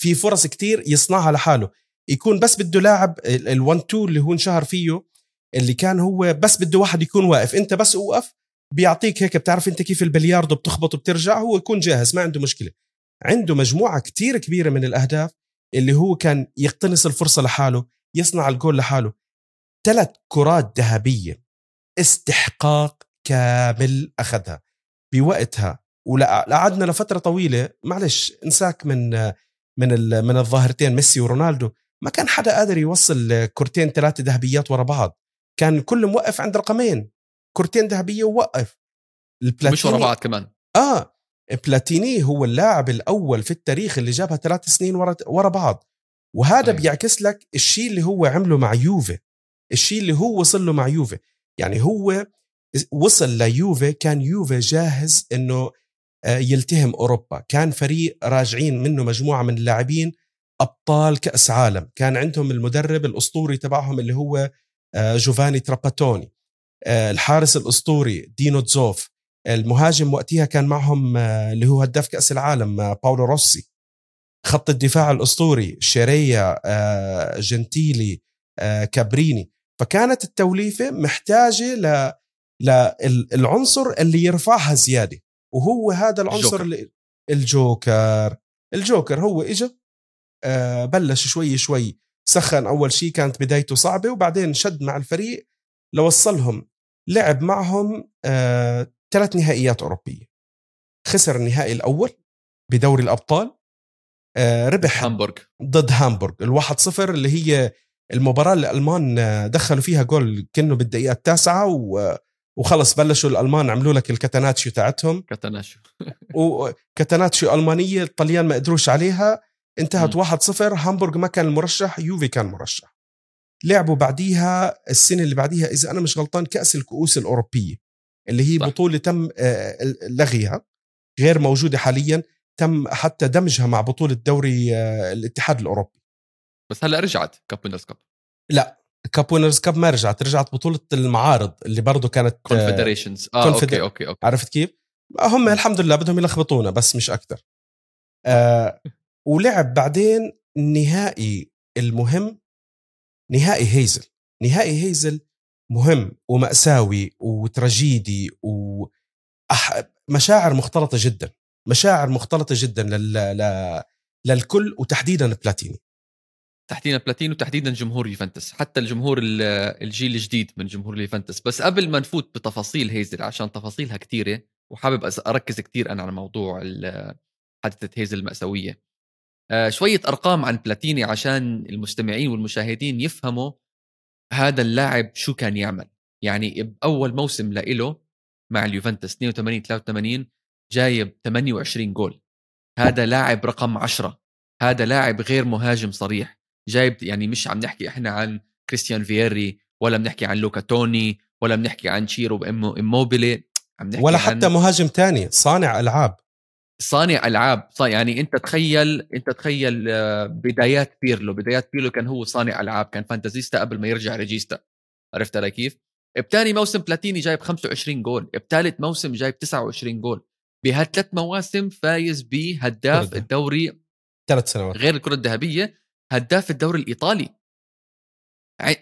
في فرص كتير يصنعها لحاله يكون بس بده لاعب ال1 2 اللي هو انشهر فيه اللي كان هو بس بده واحد يكون واقف. انت بس اوقف بيعطيك هيك بتعرف انت كيف البلياردو بتخبط وبترجع هو يكون جاهز ما عنده مشكلة. عنده مجموعة كتير كبيرة من الأهداف اللي هو كان يقتنص الفرصة لحاله يصنع الجول لحاله. ثلاث كرات ذهبية استحقاق كامل أخذها. بوقتها وقعدنا لفترة طويلة معلش انساك من من من الظاهرتين ميسي ورونالدو. ما كان حدا قادر يوصل كرتين ثلاثة ذهبيات ورا بعض. كان كل موقف عند رقمين. كرتين ذهبية ووقف. مش ورا بعض كمان. آه. بلاتيني هو اللاعب الأول في التاريخ اللي جابها ثلاث سنين ورا ورا بعض. وهذا أيه. بيعكس لك الشيء اللي هو عمله مع يوفي. الشيء اللي هو وصل له مع يوفي. يعني هو وصل ليوفي كان يوفي جاهز إنه آه، يلتهم أوروبا. كان فريق راجعين منه مجموعة من اللاعبين. أبطال كأس عالم. كان عندهم المدرب الأسطوري تبعهم اللي هو آه، جوفاني تراباتوني. آه، الحارس الأسطوري دينو تزوف. المهاجم وقتها كان معهم اللي هو هداف كأس العالم باولو روسي. خط الدفاع الأسطوري شيريا جنتيلي كابريني. فكانت التوليفة محتاجة ل للعنصر اللي يرفعها زيادة. وهو هذا العنصر الجوكر. اللي الجوكر. الجوكر هو اجى آه بلش شوي شوي. سخن أول شيء كانت بدايته صعبة وبعدين شد مع الفريق لوصلهم لعب معهم آه ثلاث نهائيات أوروبية. خسر النهائي الأول بدوري الأبطال آه ربح هامبورغ. ضد هامبورغ. الواحد صفر اللي هي المباراة اللي الألمان آه، دخلوا فيها جول كانه بالدقيقة التاسعة و وخلص بلشوا الألمان عملوا لك ال catenaccio تاعتهم. catenaccio و catenaccio ألمانية الطليان ما قدروش عليها. انتهت 1-0 هامبورغ ما كان المرشح يوفي كان مرشح. لعبوا بعديها السنة اللي بعديها إذا أنا مش غلطان كأس الكؤوس الأوروبية اللي هي صح. بطولة تم آه، لغيها غير موجودة حاليا تم حتى دمجها مع بطولة دوري آه، الاتحاد الأوروبي. بس هلأ رجعت Cup Winners' Cup. لا Cup Winners' Cup ما رجعت رجعت بطولة المعارض اللي برضه كانت confederations آه okay okay okay. عرفت كيف؟ هم الحمد لله بدهم يلخبطونا بس مش أكثر آه ولعب بعدين النهائي المهم نهائي هيزل. نهائي هيزل مهم ومأساوي وتراجيدي ومشاعر مختلطة جدا. مشاعر مختلطة جدا لل... لل... للكل وتحديدا بلاتيني. تحديدا بلاتينو وتحديدا جمهور يوفنتوس. حتى الجمهور الجيل الجديد من جمهور يوفنتوس. بس قبل ما نفوت بتفاصيل هيزل عشان تفاصيلها كثيره وحابب أركز كثير أنا على موضوع حادثة هيزل المأساوية. آه، شوية أرقام عن بلاتيني عشان المستمعين والمشاهدين يفهموا هذا اللاعب شو كان يعمل. يعني بأول موسم له مع اليوفنتوس 82 83 جايب 28 جول. هذا لاعب رقم 10 هذا لاعب غير مهاجم صريح. جايب يعني مش عم نحكي إحنا عن كريستيان فييري ولا بنحكي عن لوكا توني ولا بنحكي عن تشيرو إموبيلي عم نحكي ولا حتى عن مهاجم تاني صانع ألعاب. صانع ألعاب. يعني أنت تخيل أنت تخيل آه، بدايات بيرلو. بدايات بيرلو كان هو صانع ألعاب كان fantasista قبل ما يرجع regista. عرفت علي كيف؟ بتاني موسم بلاتيني جايب 25 جول. بثالث موسم جايب 29 جول. بهالثلاث مواسم فايز بهداف الدوري ثلاث سنوات. غير الكرة الذهبية هداف الدوري الإيطالي.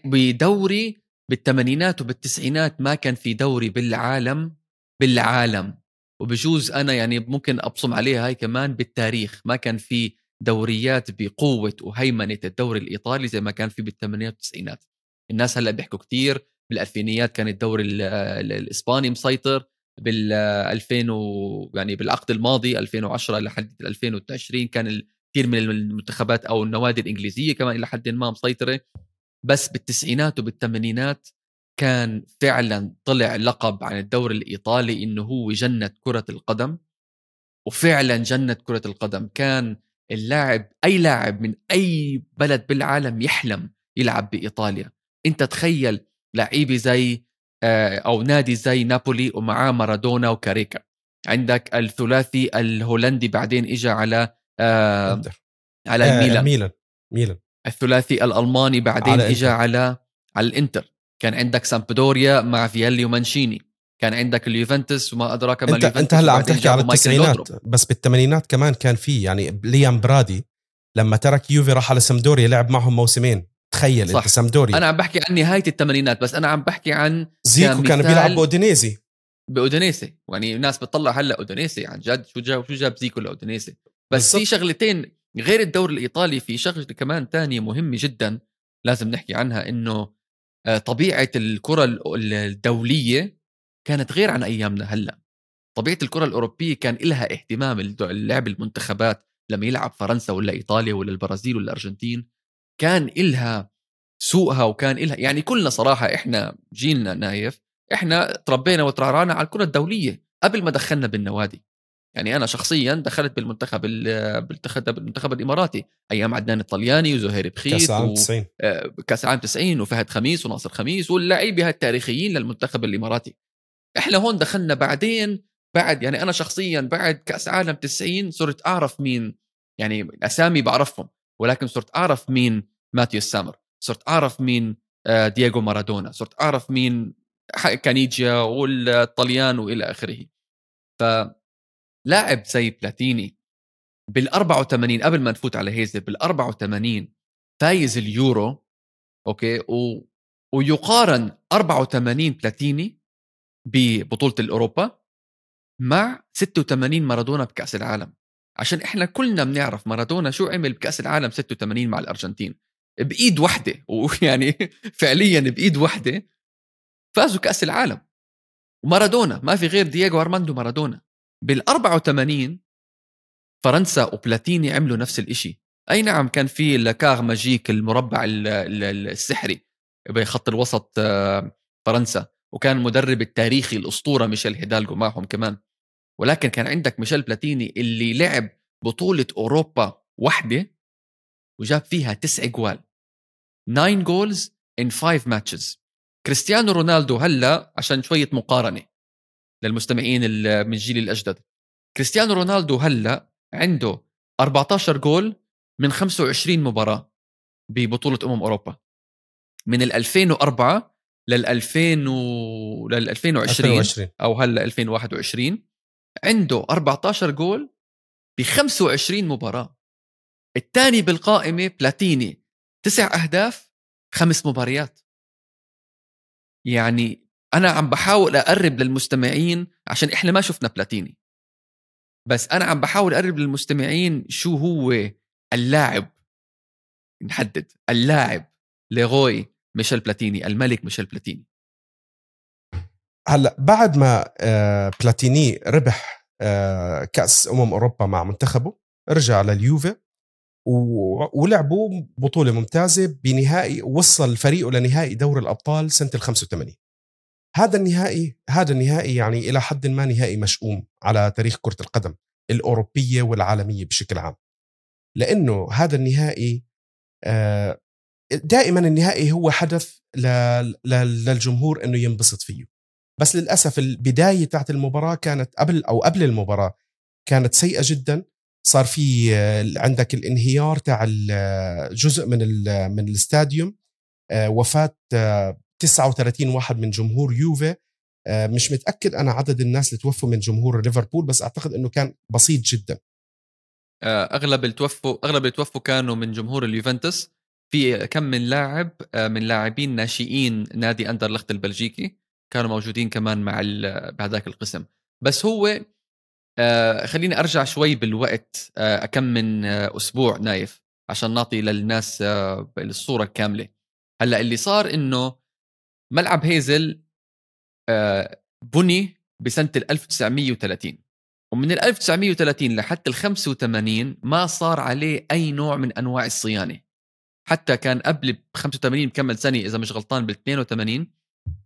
بدوري بالثمانينات وبالتسعينات ما كان في دوري بالعالم بالعالم. وبجوز أنا يعني ممكن أبصم عليها هاي كمان بالتاريخ. ما كان في دوريات بقوة وهيمنة الدوري الإيطالي زي ما كان في بالثمانينات والتسعينات. الناس هلأ بيحكوا كثير بالألفينيات كان الدوري الإسباني مسيطر بال 2000 و يعني بالعقد الماضي 2010 لحد 2020 كان كثير من المنتخبات أو النوادي الإنجليزية كمان إلى حد ما مسيطرة. بس بالتسعينات وبالثمانينات كان فعلا طلع لقب عن الدوري الإيطالي إنه هو جنة كرة القدم وفعلا جنة كرة القدم. كان اللاعب أي لاعب من أي بلد بالعالم يحلم يلعب بإيطاليا. أنت تخيل لعيبة زي آه، أو نادي زي نابولي ومعاه مارادونا وكاريكا. عندك الثلاثي الهولندي بعدين اجى على آه على آه الميلان. ميلان ميلان. الثلاثي الألماني بعدين اجى على على الإنتر. كان عندك سامبدوريا مع فيالي ومانشيني. كان عندك اليوفنتوس وما أدراك ما انت اليوفنتوس انت هلا عم تحكي على التسعينات بس بالثمانينات كمان كان في يعني ليام برادي لما ترك يوفي راح على سامدوريا لعب معهم موسمين. تخيل صح. انت سامدوريا أنا عم بحكي عن نهاية الثمانينات بس أنا عم بحكي عن زيكو كان بيلعب بأودينيزي. باودينيزي يعني الناس بتطلع هلأ اودينيزي عن جد. شو جاب شو جاب زيكو لاودينيزي بس. في شغلتين غير الدوري الإيطالي في شغلة كمان تانية مهمة جدا لازم نحكي عنها إنه طبيعة الكرة ال- الدولية كانت غير عن أيامنا هلأ. طبيعة الكرة الأوروبية كان لها اهتمام اللعب المنتخبات لما يلعب فرنسا ولا إيطاليا ولا البرازيل ولا الأرجنتين كان إلها سوقها وكان إلها يعني كلنا صراحة إحنا جيلنا نايف إحنا تربينا وترعرعنا على الكرة الدولية قبل ما دخلنا بالنوادي. يعني أنا شخصيا دخلت بالمنتخب ال- بالمنتخب بالمنتخب الإماراتي أيام عدنان الطلياني وزهير كأس بخيت العالم و... 90 آه، كأس العالم 90 وفهد خميس وناصر خميس واللعيبه التاريخيين للمنتخب الإماراتي. إحنا هون دخلنا بعدين بعد يعني أنا شخصيا بعد كأس عالم 90 صرت أعرف مين يعني الاسامي بعرفهم ولكن صرت أعرف مين ماتياس سامر صرت أعرف مين آه، دييغو مارادونا صرت أعرف مين كانيجيا والطليان وإلى آخره. فلاعب زي بلاتيني بال 84 قبل ما نفوت على هيزل بال 84 فايز اليورو okay؟ و... ويقارن 84 بلاتيني ببطولة الأوروبا مع 86 مارادونا بكأس العالم. عشان إحنا كلنا بنعرف مارادونا شو عمل بكأس العالم 86 مع الأرجنتين. بإيد واحدة ويعني فعليا بإيد واحدة فازوا كأس العالم. ومارادونا ما في غير دييغو أرماندو مارادونا. بال 84 فرنسا وبلاتيني عملوا نفس الإشي. أي نعم كان في le carré magique المربع ال- ال- السحري بخط الوسط آه، فرنسا وكان المدرب التاريخي الأسطورة ميشيل هيدالغو معهم كمان. ولكن كان عندك ميشيل بلاتيني اللي لعب بطولة أوروبا وحده وجاب فيها تسع جوال. 9 goals in 5 matches كريستيانو رونالدو هلأ عشان شوية مقارنة. للمستمعين من الجيل الأجدد. كريستيانو رونالدو هلأ عنده 14 جول من 25 مباراة ببطولة أمم أوروبا. من ال 2004 لل 2000 و... لل 2020 2020 أو هلأ 2021 عنده 14 جول ب 25 مباراة. الثاني بالقائمة بلاتيني تسع أهداف خمس مباريات. يعني أنا عم بحاول أقرب للمستمعين عشان إحنا ما شفنا بلاتيني. بس أنا عم بحاول أقرب للمستمعين شو هو اللاعب. نحدد. اللاعب ليغوي ميشيل بلاتيني الملك ميشيل بلاتيني. هلأ بعد ما آه، بلاتيني ربح آه، كأس أمم أوروبا مع منتخبه رجع لليوفي ولعبوا بطولة ممتازة بنهائي وصل فريقه لنهائي دوري الأبطال سنة ال 85 هذا النهائي هذا النهائي يعني إلى حد ما نهائي مشؤوم على تاريخ كرة القدم الأوروبية والعالمية بشكل عام. لأنه هذا النهائي آه، دائما النهائي هو حدث للجمهور إنه ينبسط فيه. بس للأسف البداية تاعت المباراة كانت قبل أو قبل المباراة كانت سيئة جدا. صار في آه، عندك الانهيار تاع ال- جزء من من الاستاديوم آه، وفاة آه، 39 واحد من جمهور يوفي. آه، مش متأكد أنا عدد الناس اللي توفوا من جمهور ليفربول بس أعتقد إنه كان بسيط جدا. آه، أغلب اللي توفوا أغلب اللي توفوا كانوا من جمهور اليوفنتوس. في كم من لاعب آه، من لاعبين ناشئين نادي أندرلخت البلجيكي كانوا موجودين كمان مع بهذاك القسم. بس هو خليني أرجع شوي بالوقت كم من أسبوع نايف عشان نعطي للناس الصورة الكاملة. هلأ اللي صار إنه ملعب هيزل آه، بني بسنة ال 1930 ومن ال 1930 لحتى ال 85 ما صار عليه أي نوع من أنواع الصيانة. حتى كان قبل ب 85 بكمل سنة إذا مش غلطان بال 82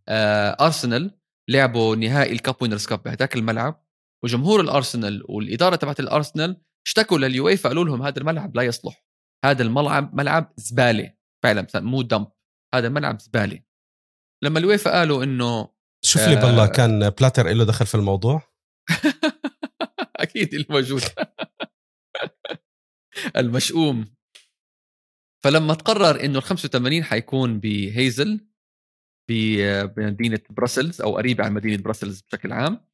آه أرسنال لعبوا نهائي ال Cup Winners' Cup بهداك الملعب. وجمهور الأرسنال والإدارة تبعت الأرسنال اشتكوا لليويفا قالوا لهم هذا الملعب لا يصلح. هذا الملعب ملعب زبالة. فعلا مو dump. هذا ملعب زبالة. لما اليويفا قالوا إنه شوف لي آه. بالله كان بلاتر له دخل في الموضوع؟ أكيد الموجود. المشؤوم. فلما تقرر إنه ال 85 حيكون بهيزل بمدينة بروسلز أو قريبه عن مدينة بروسلز بشكل عام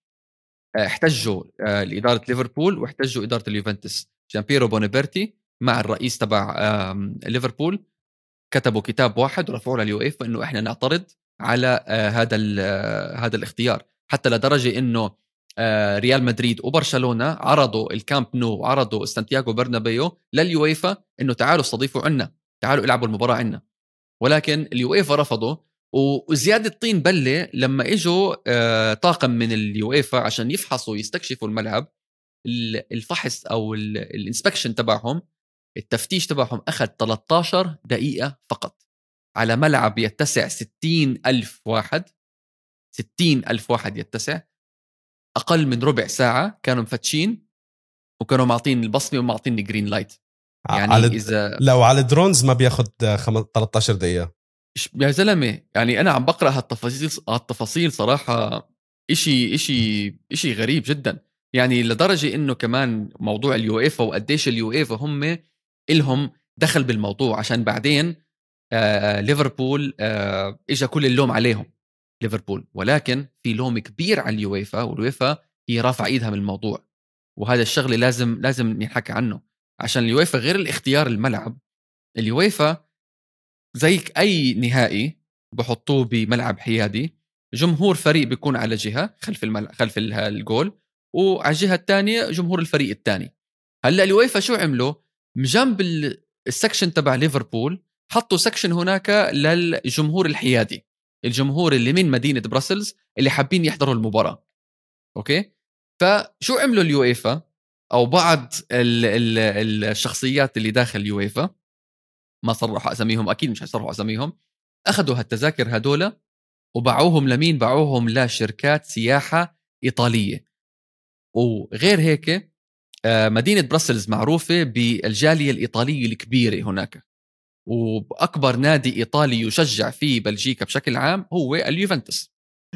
آه، احتجوا آه، لإدارة ليفربول واحتجوا إدارة اليوفنتوس. جامبيرو بونيبرتي مع الرئيس تبع ليفربول كتبوا كتاب واحد ورفعوه لليويفا إنه إحنا نعترض على آه، هذا آه، هذا الاختيار. حتى لدرجة إنه آه، ريال مدريد وبرشلونة عرضوا الكامب نو وعرضوا سانتياغو برنابيو لليويفا إنه تعالوا استضيفوا عنا تعالوا العبوا المباراة عنا. ولكن اليويفا رفضوا وزياده طين بلة لما إجوا طاقم من اليويفا عشان يفحصوا ويستكشفوا الملعب الفحص أو ال inspection تبعهم التفتيش تبعهم أخذ 13 دقيقة فقط. على ملعب يتسع 60 ألف واحد 60 ألف واحد يتسع أقل من ربع ساعة كانوا مفتشين وكانوا معطين البصمة ومعطيين green light يعني على إذا لو على ال drones ما بياخذ 13 دقيقة. يا زلمة يعني أنا عم بقرأ هالتفاصيل هالتفاصيل صراحة إشي إشي إشي غريب جدا. يعني لدرجة إنه كمان موضوع اليويفا وقديش اليويفا هم إلهم دخل بالموضوع عشان بعدين آه ليفربول آه اجى كل اللوم عليهم ليفربول. ولكن في لوم كبير على اليويفا واليويفا هي رافعة إيدها من الموضوع. وهذا الشغله لازم لازم نحكي عنه. عشان اليويفا غير الاختيار الملعب اليويفا زي أي نهائي بحطوه بملعب حيادي جمهور فريق بيكون على جهة خلف الملعب خلف الجول وعلى الجهة الثانية جمهور الفريق الثاني. هلأ اليويفا شو عملوا؟ جنب ال section تبع ليفربول حطوا section هناك للجمهور الحيادي الجمهور اللي من مدينة بروسلز اللي حابين يحضروا المباراة. okay؟ فشو عملوا اليويفا؟ أو بعض ال ال الشخصيات اللي داخل اليويفا ما صرحوا أساميهم أكيد مش حيصرحوا أساميهم أخذوا هالتذاكر هدول وباعوهم لمين؟ باعوهم لشركات سياحة إيطالية. وغير هيك آه، مدينة براسلز معروفة بالجالية الإيطالية الكبيرة هناك. وأكبر نادي إيطالي يشجع فيه بلجيكا بشكل عام هو اليوفنتوس.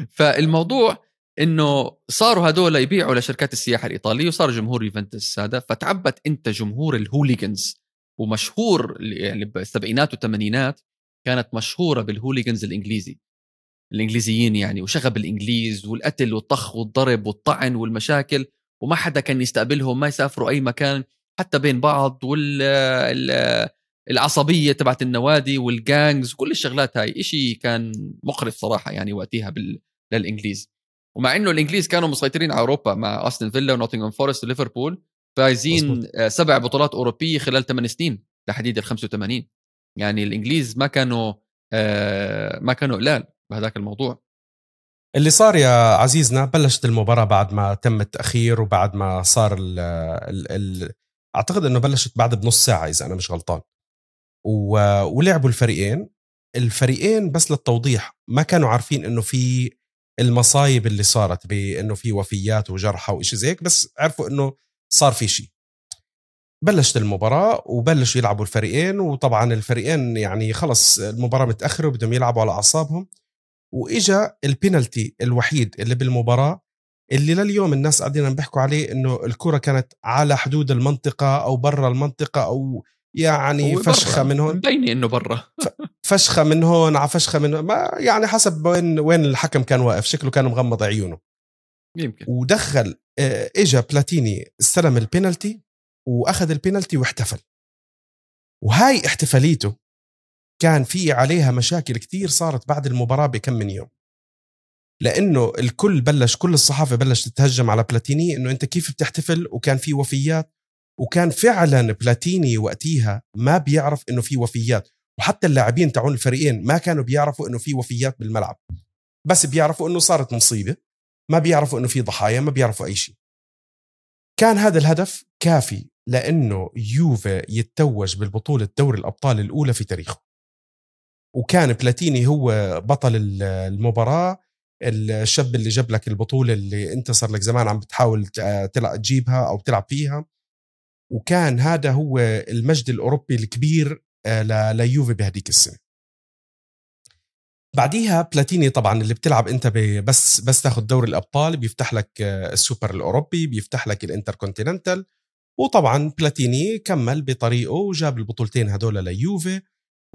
فالموضوع إنه صاروا هدول يبيعوا لشركات السياحة الإيطالية وصار جمهور يوفنتوس هذا فتعبت أنت جمهور ال hooligans ومشهور يعني بالسبعينات والثمانينات كانت مشهورة بال hooligans الإنجليزي الإنجليزيين يعني وشغب الإنجليز والقتل والطخ والضرب والطعن والمشاكل وما حدا كان يستقبلهم ما يسافروا أي مكان حتى بين بعض وال العصبية تبعت النوادي وال gangs وكل الشغلات هاي إشي كان مقرف صراحة يعني وقتها بال... للإنجليز. ومع إنه الإنجليز كانوا مسيطرين على أوروبا مع أستون فيلا ونوتنغهام فورست وليفربول فايزين. آه، سبع بطولات أوروبية خلال ثمان سنين تحديد ال 85 يعني الإنجليز ما كانوا آه، ما كانوا قلال بهذاك الموضوع. اللي صار يا عزيزنا بلشت المباراة بعد ما تم التأخير وبعد ما صار ال ال ال أعتقد أنه بلشت بعد بنص ساعة إذا أنا مش غلطان. ولعبوا الفريقين. الفريقين بس للتوضيح ما كانوا عارفين إنه في المصايب اللي صارت بانه في وفيات وجرحى وإشي زي هيك بس عرفوا إنه صار في شيء بلشت المباراة وبلشوا يلعبوا الفريقين وطبعا الفريقين يعني خلص المباراة متأخرة وبدهم يلعبوا على أعصابهم. وإجا البينالتي الوحيد اللي بالمباراة اللي لليوم الناس قاعدين بيحكوا عليه إنه الكرة كانت على حدود المنطقة أو برا المنطقة أو يعني فشخة من هون. مبينة إنه برا. فشخة من هون على فشخة من هون ما يعني حسب وين وين الحكم كان واقف شكله كان مغمض عيونه. يمكن. ودخل آه، اجى بلاتيني استلم البينالتي وأخذ البينالتي واحتفل. وهاي احتفاليته كان في عليها مشاكل كتير صارت بعد المباراة بكم من يوم. لأنه الكل بلش كل الصحافة بلشت تتهجم على بلاتيني إنه أنت كيف بتحتفل؟ وكان في وفيات. وكان فعلا بلاتيني وقتيها ما بيعرف إنه في وفيات وحتى اللاعبين تاعون الفريقين ما كانوا بيعرفوا إنه في وفيات بالملعب. بس بيعرفوا إنه صارت مصيبة ما بيعرفوا إنه في ضحايا ما بيعرفوا أي شيء. كان هذا الهدف كافي لأنه يوفي يتوج بالبطولة دوري الأبطال الأولى في تاريخه. وكان بلاتيني هو بطل المباراة الشاب اللي جاب لك البطولة اللي أنت صار لك زمان عم بتحاول تجيبها أو تلعب فيها. وكان هذا هو المجد الأوروبي الكبير آه، ليوفي بهديك السنة. بعديها بلاتيني طبعا اللي بتلعب أنت بس بس تاخذ دوري الأبطال بيفتح لك آه، السوبر الأوروبي بيفتح لك الإنتركونتيننتال. وطبعا بلاتيني كمل بطريقه وجاب البطولتين هدول ليوفي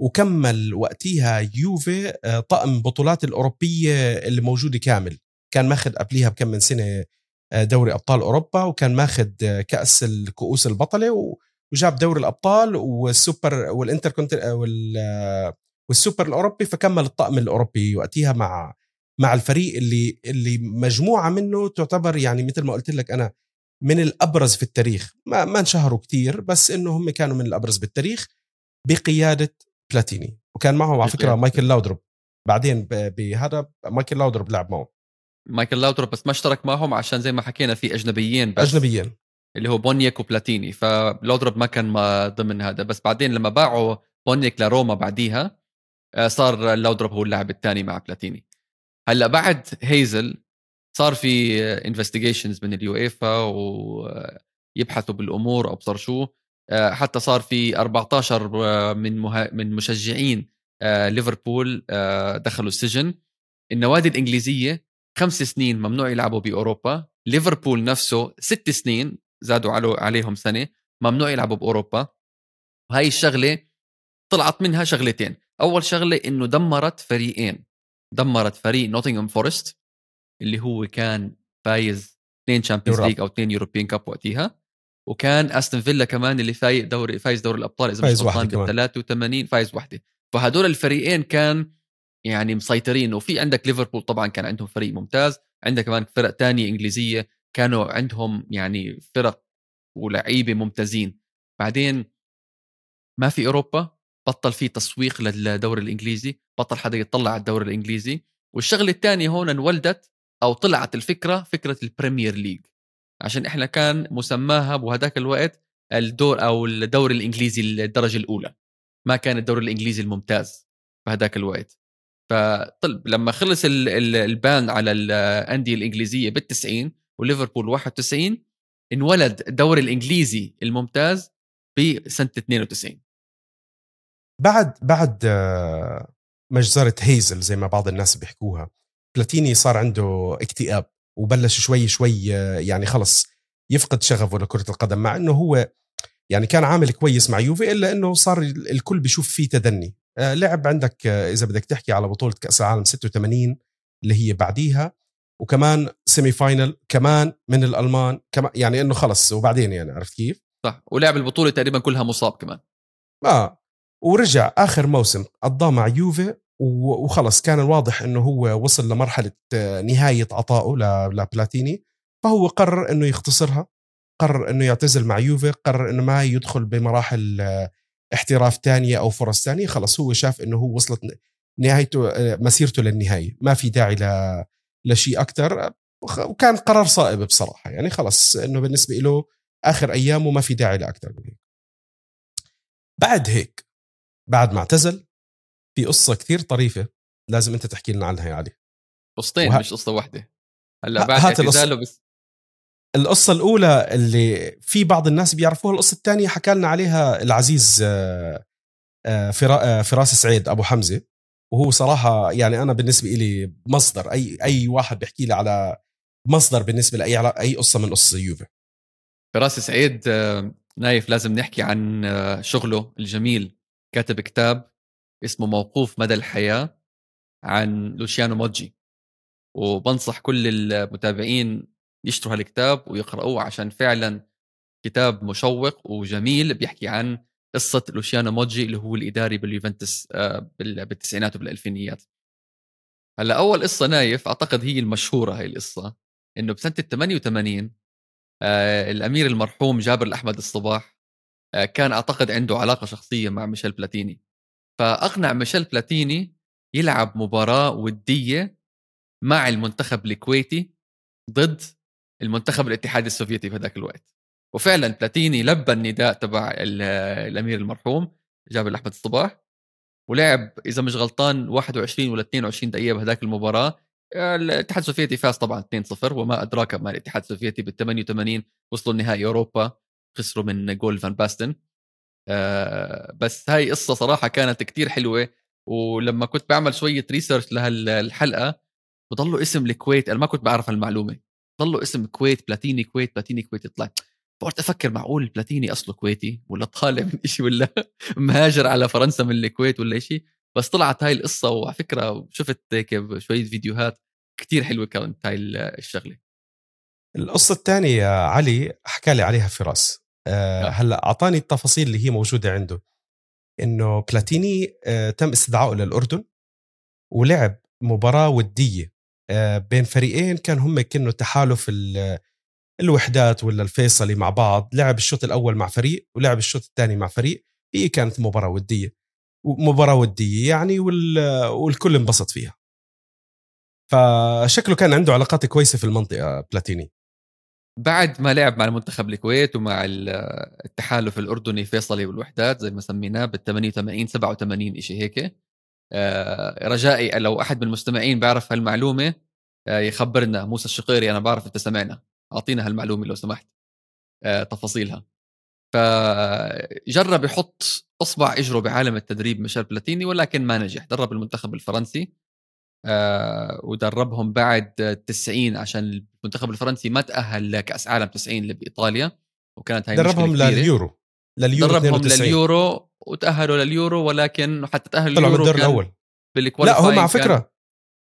وكمل وقتها يوفي آه، طقم بطولات الأوروبية اللي موجودة كامل. كان ماخذ قبليها بكم من سنة دوري أبطال أوروبا وكان ماخذ كأس الكؤوس البطلة وجاب دوري الأبطال والسوبر والانتر كنت وال والسوبر الأوروبي فكمل الطقم الأوروبي وقتها مع مع الفريق اللي اللي مجموعة منه تعتبر يعني مثل ما قلت لك أنا من الأبرز في التاريخ. ما ما انشهروا كثير بس إنه هم كانوا من الأبرز بالتاريخ بقيادة بلاتيني. وكان معهم على فكرة مايكل لاودروب. بعدين بهذا مايكل لاودروب لعب معه مايكل لاودروب بس ما اشترك معهم عشان زي ما حكينا في أجنبيين بس. أجنبيين. اللي هو بونيك وبلاتيني. فلاودروب ما كان ما ضمن هذا. بس بعدين لما باعوا بونيك لروما بعديها آه، صار لاودروب هو اللاعب الثاني مع بلاتيني. هلأ بعد هيزل صار في investigations من اليويفا ويبحثوا بالأمور ابصر شو آه، حتى صار في 14 آه، من مه... من مشجعين ليفربول دخلوا السجن. النوادي الإنجليزية خمس سنين ممنوع يلعبوا بأوروبا. ليفربول نفسه ست سنين زادوا عليهم سنة ممنوع يلعبوا بأوروبا. وهي الشغلة طلعت منها شغلتين. أول شغلة إنه دمرت فريقين. دمرت فريق نوتنغهام فورست اللي هو كان فايز اثنين Champions League أو اثنين European Cup وقتها. وكان استون فيلا كمان اللي فايز دوري فايز دوري الأبطال إذا واحد بال 83 فايز وحده فهدول الفريقين كان يعني مسيطرين. وفي عندك ليفربول طبعا كان عندهم فريق ممتاز. عندك كمان فرق تانية إنجليزية كانوا عندهم يعني فرق ولعيبة ممتازين. بعدين ما في أوروبا بطل في تسويق للدوري الإنجليزي بطل حدا يطلع على الدوري الإنجليزي. والشغلة الثانية هون انولدت أو طلعت الفكرة فكرة ال Premier League عشان إحنا كان مسماها بهذاك الوقت الدور أو الدوري الإنجليزي الدرجة الأولى. ما كان الدوري الإنجليزي الممتاز بهذاك الوقت. فطلب لما خلص ال ban على الأندية الإنجليزية بال90 وليفربول 91 انولد الدوري الإنجليزي الممتاز بسنة 92 بعد بعد آه، مجزرة هيزل زي ما بعض الناس بيحكوها بلاتيني صار عنده اكتئاب وبلش شوي شوي آه، يعني خلص يفقد شغفه لكرة القدم مع إنه هو يعني كان عامل كويس مع يوفي إلا إنه صار الكل بيشوف فيه تدني. لعب عندك إذا بدك تحكي على بطولة كأس العالم 86 اللي هي بعديها وكمان سيمي فاينل كمان من الألمان كمان يعني إنه خلص وبعدين يعني عرفت كيف؟ صح ولعب البطولة تقريبا كلها مصاب كمان آه ورجع آخر موسم قضاه مع يوفي وخلص كان الواضح إنه هو وصل لمرحلة آه، نهاية عطائه لبلاتيني فهو قرر إنه يختصرها قرر إنه يعتزل مع يوفي قرر إنه ما يدخل بمراحل آه، احتراف تانية أو فرص تانية خلص هو شاف إنه هو وصلت نهايته آه، مسيرته للنهاية. ما في داعي لشيء أكثر وكان قرار صائب بصراحة. يعني خلص إنه بالنسبة له آخر أيامه ما في داعي لاكثر من هيك. بعد هيك بعد ما اعتزل في قصة كثير طريفة لازم أنت تحكي لنا عنها يا علي. قصتين وه... مش قصة واحدة. هلأ بعد اعتزاله بس القصة الأولى اللي في بعض الناس بيعرفوها القصة الثانية حكى لنا عليها العزيز آه، آه، آه، فراس سعيد أبو حمزة. وهو صراحة يعني أنا بالنسبة لي مصدر أي أي واحد بيحكي لي على مصدر بالنسبة لأي أي قصة من قصص يوفي فراس سعيد نايف لازم نحكي عن شغله الجميل. كاتب كتاب اسمه موقوف مدى الحياة عن لوشيانو موجي. وبنصح كل المتابعين يشتروا هالكتاب ويقرأوه عشان فعلا كتاب مشوق وجميل بيحكي عن قصة لوشيانو موجي اللي هو الإداري باليوفنتوس آه، بالتسعينات وبالألفينيات. هلأ أول قصة نايف أعتقد هي المشهورة هي القصة إنه بسنة ال 88 آه الأمير المرحوم جابر الأحمد الصباح آه كان أعتقد عنده علاقة شخصية مع ميشيل بلاتيني. فأقنع ميشيل بلاتيني يلعب مباراة ودية مع المنتخب الكويتي ضد المنتخب الاتحادي السوفيتي في هذاك الوقت. وفعلا بلاتيني لبى النداء تبع الأمير المرحوم جابر احمد الصباح ولعب إذا مش غلطان 21 ولا 22 دقيقة بهذاك المباراة. الاتحاد السوفيتي فاز طبعا 2-0 وما أدراك ما الاتحاد السوفيتي بال 88 وصلوا نهائي أوروبا خسروا من جول فان باستن. آه، بس هاي قصة صراحة كانت كتير حلوة. ولما كنت بعمل شوية research لهالحلقه بضلوا اسم الكويت أنا ما كنت بعرف ضلوا اسم كويت بلاتيني كويت بلاتيني كويت يطلع. فقلت أفكر معقول بلاتيني أصله كويتي ولا طالع من شيء ولا مهاجر على فرنسا من الكويت ولا شيء بس طلعت هاي القصة وعلى فكرة شفت هيك شوية فيديوهات كتير حلوة كانت هاي الشغلة. القصة الثانية يا علي حكى لي عليها فراس. آه آه. هلأ أعطاني التفاصيل اللي هي موجودة عنده. إنه بلاتيني آه تم استدعائه للأردن ولعب مباراة ودية. بين فريقين كان هم كانوا تحالف ال- الوحدات ولا الفيصلي مع بعض. لعب الشوط الأول مع فريق ولعب الشوط الثاني مع فريق. هي كانت مباراة ودية. مباراه ودية يعني وال- والكل انبسط فيها. فشكله كان عنده علاقات كويسة في المنطقة بلاتيني. بعد ما لعب مع المنتخب الكويت ومع ال- التحالف الأردني فيصلي والوحدات زي ما سميناه بال 88 87 شيء هيك آه، رجائي لو أحد من المستمعين بيعرف هالمعلومة آه، يخبرنا. موسى الشقيري أنا بعرف انت سمعنا. أعطينا هالمعلومة لو سمحت. آه، تفاصيلها. فجرب يحط أصبع إجره بعالم التدريب ميشيل بلاتيني ولكن ما نجح. درب المنتخب الفرنسي آه، ودربهم بعد 90 عشان المنتخب الفرنسي ما تأهل لكأس عالم 90 اللي بايطاليا وكانت هاي دربهم. لليورو. لليورو دربهم 92 لليورو وتأهلوا لليورو ولكن حتى تاهلوا طلعوا من الدور الأول. لا هو مع فكرة.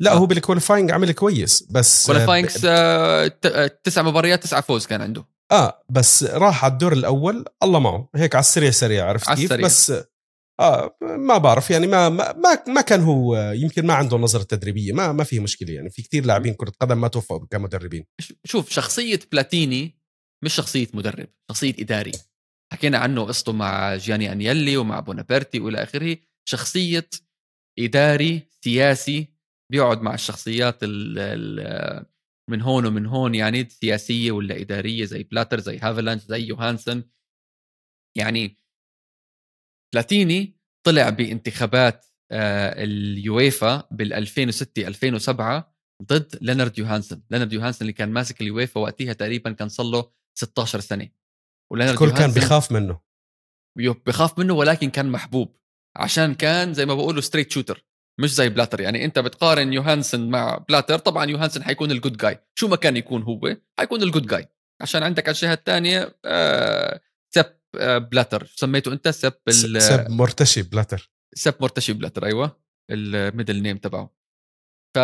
لا آه. هو بال qualifying عمل كويس بس qualifying ب- آه، آه، تسع مباريات تسعة فوز كان عنده. آه بس راح على الدور الأول الله معه. هيك على السريع سريع عرفت كيف؟ السريع. بس آه ما بعرف يعني ما ما ما, كان هو يمكن ما عنده نظره تدريبيه ما ما في مشكلة يعني. في كتير لاعبين كرة قدم ما توفقوا كمدربين. شوف شخصية بلاتيني مش شخصية مدرب شخصية إداري. حكينا عنه قصته مع جياني أنيلي ومع بونيبرتي وإلى آخره. شخصية إداري سياسي بيقعد مع الشخصيات ال ال من هون ومن هون يعني سياسية ولا إدارية زي بلاتر زي هافلانش زي يوهانسن. يعني بلاتيني طلع بانتخابات آه، اليويفا بال 2006 2007 ضد لينارد يوهانسن. لينارد يوهانسن اللي كان ماسك اليويفا وقتها تقريبا كان صار له 16 سنة. الكل كان بخاف منه. بخاف منه ولكن كان محبوب عشان كان زي ما بقولوا straight shooter مش زي بلاتر. يعني أنت بتقارن يوهانسن مع بلاتر طبعا يوهانسن حيكون الجود جاي شو ما كان يكون هو حيكون الجود جاي عشان عندك على الجهة الثانية آه سب آه بلاتر. سميته أنت سب ال- سب مرتشي بلاتر. سب مرتشي بلاتر أيوه ال middle name تبعه. ف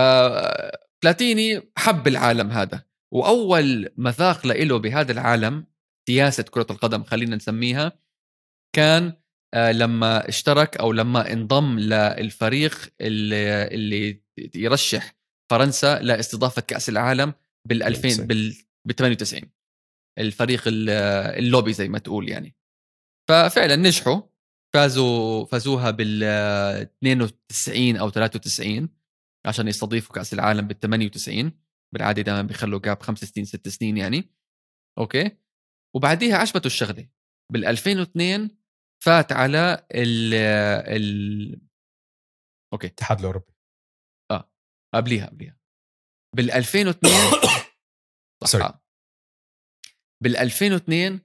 بلاتيني حب العالم هذا وأول مذاق له بهذا العالم سياسه كرة القدم خلينا نسميها كان آه، لما اشترك أو لما انضم للفريق اللي, اللي يرشح فرنسا لاستضافة كأس العالم بال 2000 بال 98 الفريق ال- اللوبي زي ما تقول يعني. ففعلا نجحوا فازوا فازوها بال 92 أو 93 عشان يستضيفوا كأس العالم بال 98 بالعادة دائما بيخلوا جاب خمس سنين ست سنين يعني. أوكي؟ وبعديها عجبته الشغلة. بال 2002 فات على ال ال أوكي. الاتحاد الأوروبي. قبليها قبليها. بال 2002 Sorry. صح بال 2002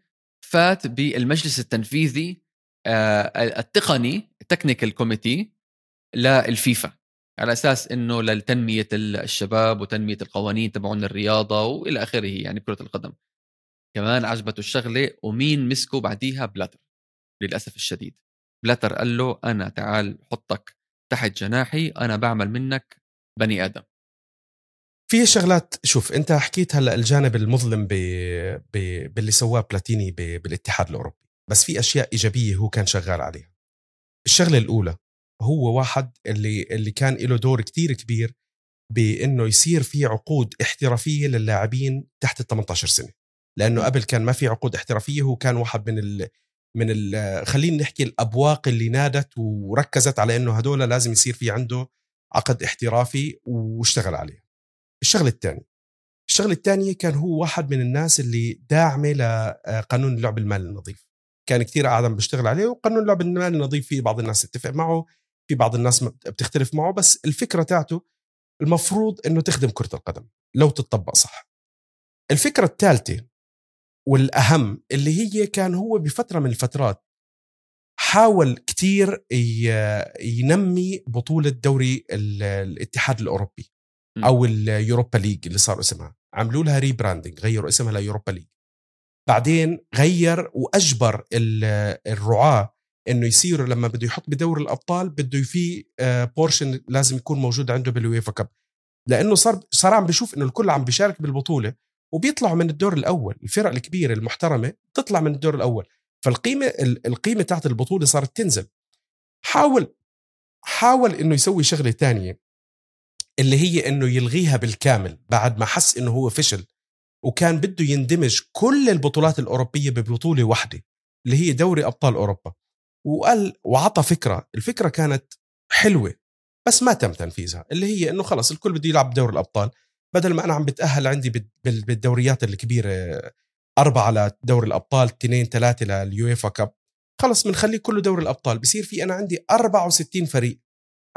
فات بالمجلس التنفيذي آه، التقني ال technical committee للفيفا. على أساس إنه لتنمية الشباب وتنمية القوانين تبعون الرياضه وإلى آخره يعني كرة القدم. كمان عجبته الشغلة ومين مسكه بعديها بلاتر للأسف الشديد. بلاتر قال له أنا تعال حطك تحت جناحي أنا بعمل منك بني آدم. في شغلات شوف أنت حكيت هلأ الجانب المظلم ب... ب... باللي سواه بلاتيني ب... بالاتحاد الأوروبي. بس في أشياء إيجابية هو كان شغال عليها. الشغلة الأولى هو واحد اللي اللي كان له دور كتير كبير بأنه يصير في عقود احترافية للاعبين تحت ال 18 سنة. لأنه قبل كان ما في عقود احترافية هو كان واحد من ال من ال خلينا نحكي الأبواق اللي نادت وركزت على إنه هدول لازم يصير في عنده عقد احترافي واشتغل عليه. الشغلة الثانية الشغلة الثانية كان هو واحد من الناس اللي داعمة لقانون اللعب المالي النظيف. كان كثير قاعد بيشتغل عليه وقانون اللعب المالي النظيف في بعض الناس تتفق معه في بعض الناس بتختلف معه بس الفكرة تاعته المفروض إنه تخدم كرة القدم لو تطبق صح. الفكرة الثالثة والأهم اللي هي كان هو بفترة من الفترات حاول كتير ينمي بطولة دوري الاتحاد الأوروبي. أو اليوروبا ليج اللي صار اسمها. عملوا لها rebranding غيروا اسمها ليوروبا ليج بعدين غير وأجبر الرعاة إنه يصيروا لما بده يحط بدور الأبطال بده في portion لازم يكون موجود عنده بالويفا كاب لأنه صار صار عم بيشوف إنه الكل عم بيشارك بالبطولة وبيطلعوا من الدور الأول. الفرق الكبيرة المحترمة تطلع من الدور الأول. فالقيمة القيمة تاعت البطولة صارت تنزل. حاول حاول إنه يسوي شغلة تانية اللي هي إنه يلغيها بالكامل بعد ما حس إنه هو فشل وكان بده يندمج كل البطولات الأوروبية ببطولة واحدة اللي هي دوري أبطال أوروبا. وقال وعطى فكرة. الفكرة كانت حلوة بس ما تم تنفيذها اللي هي إنه خلص الكل بده يلعب دوري الأبطال. بدل ما أنا عم بتأهل عندي بالدوريات الكبيرة أربعة لدوري الأبطال اثنين ثلاثة لليويفا كاب خلص بنخليه كله دوري الأبطال. بصير في أنا عندي 64 فريق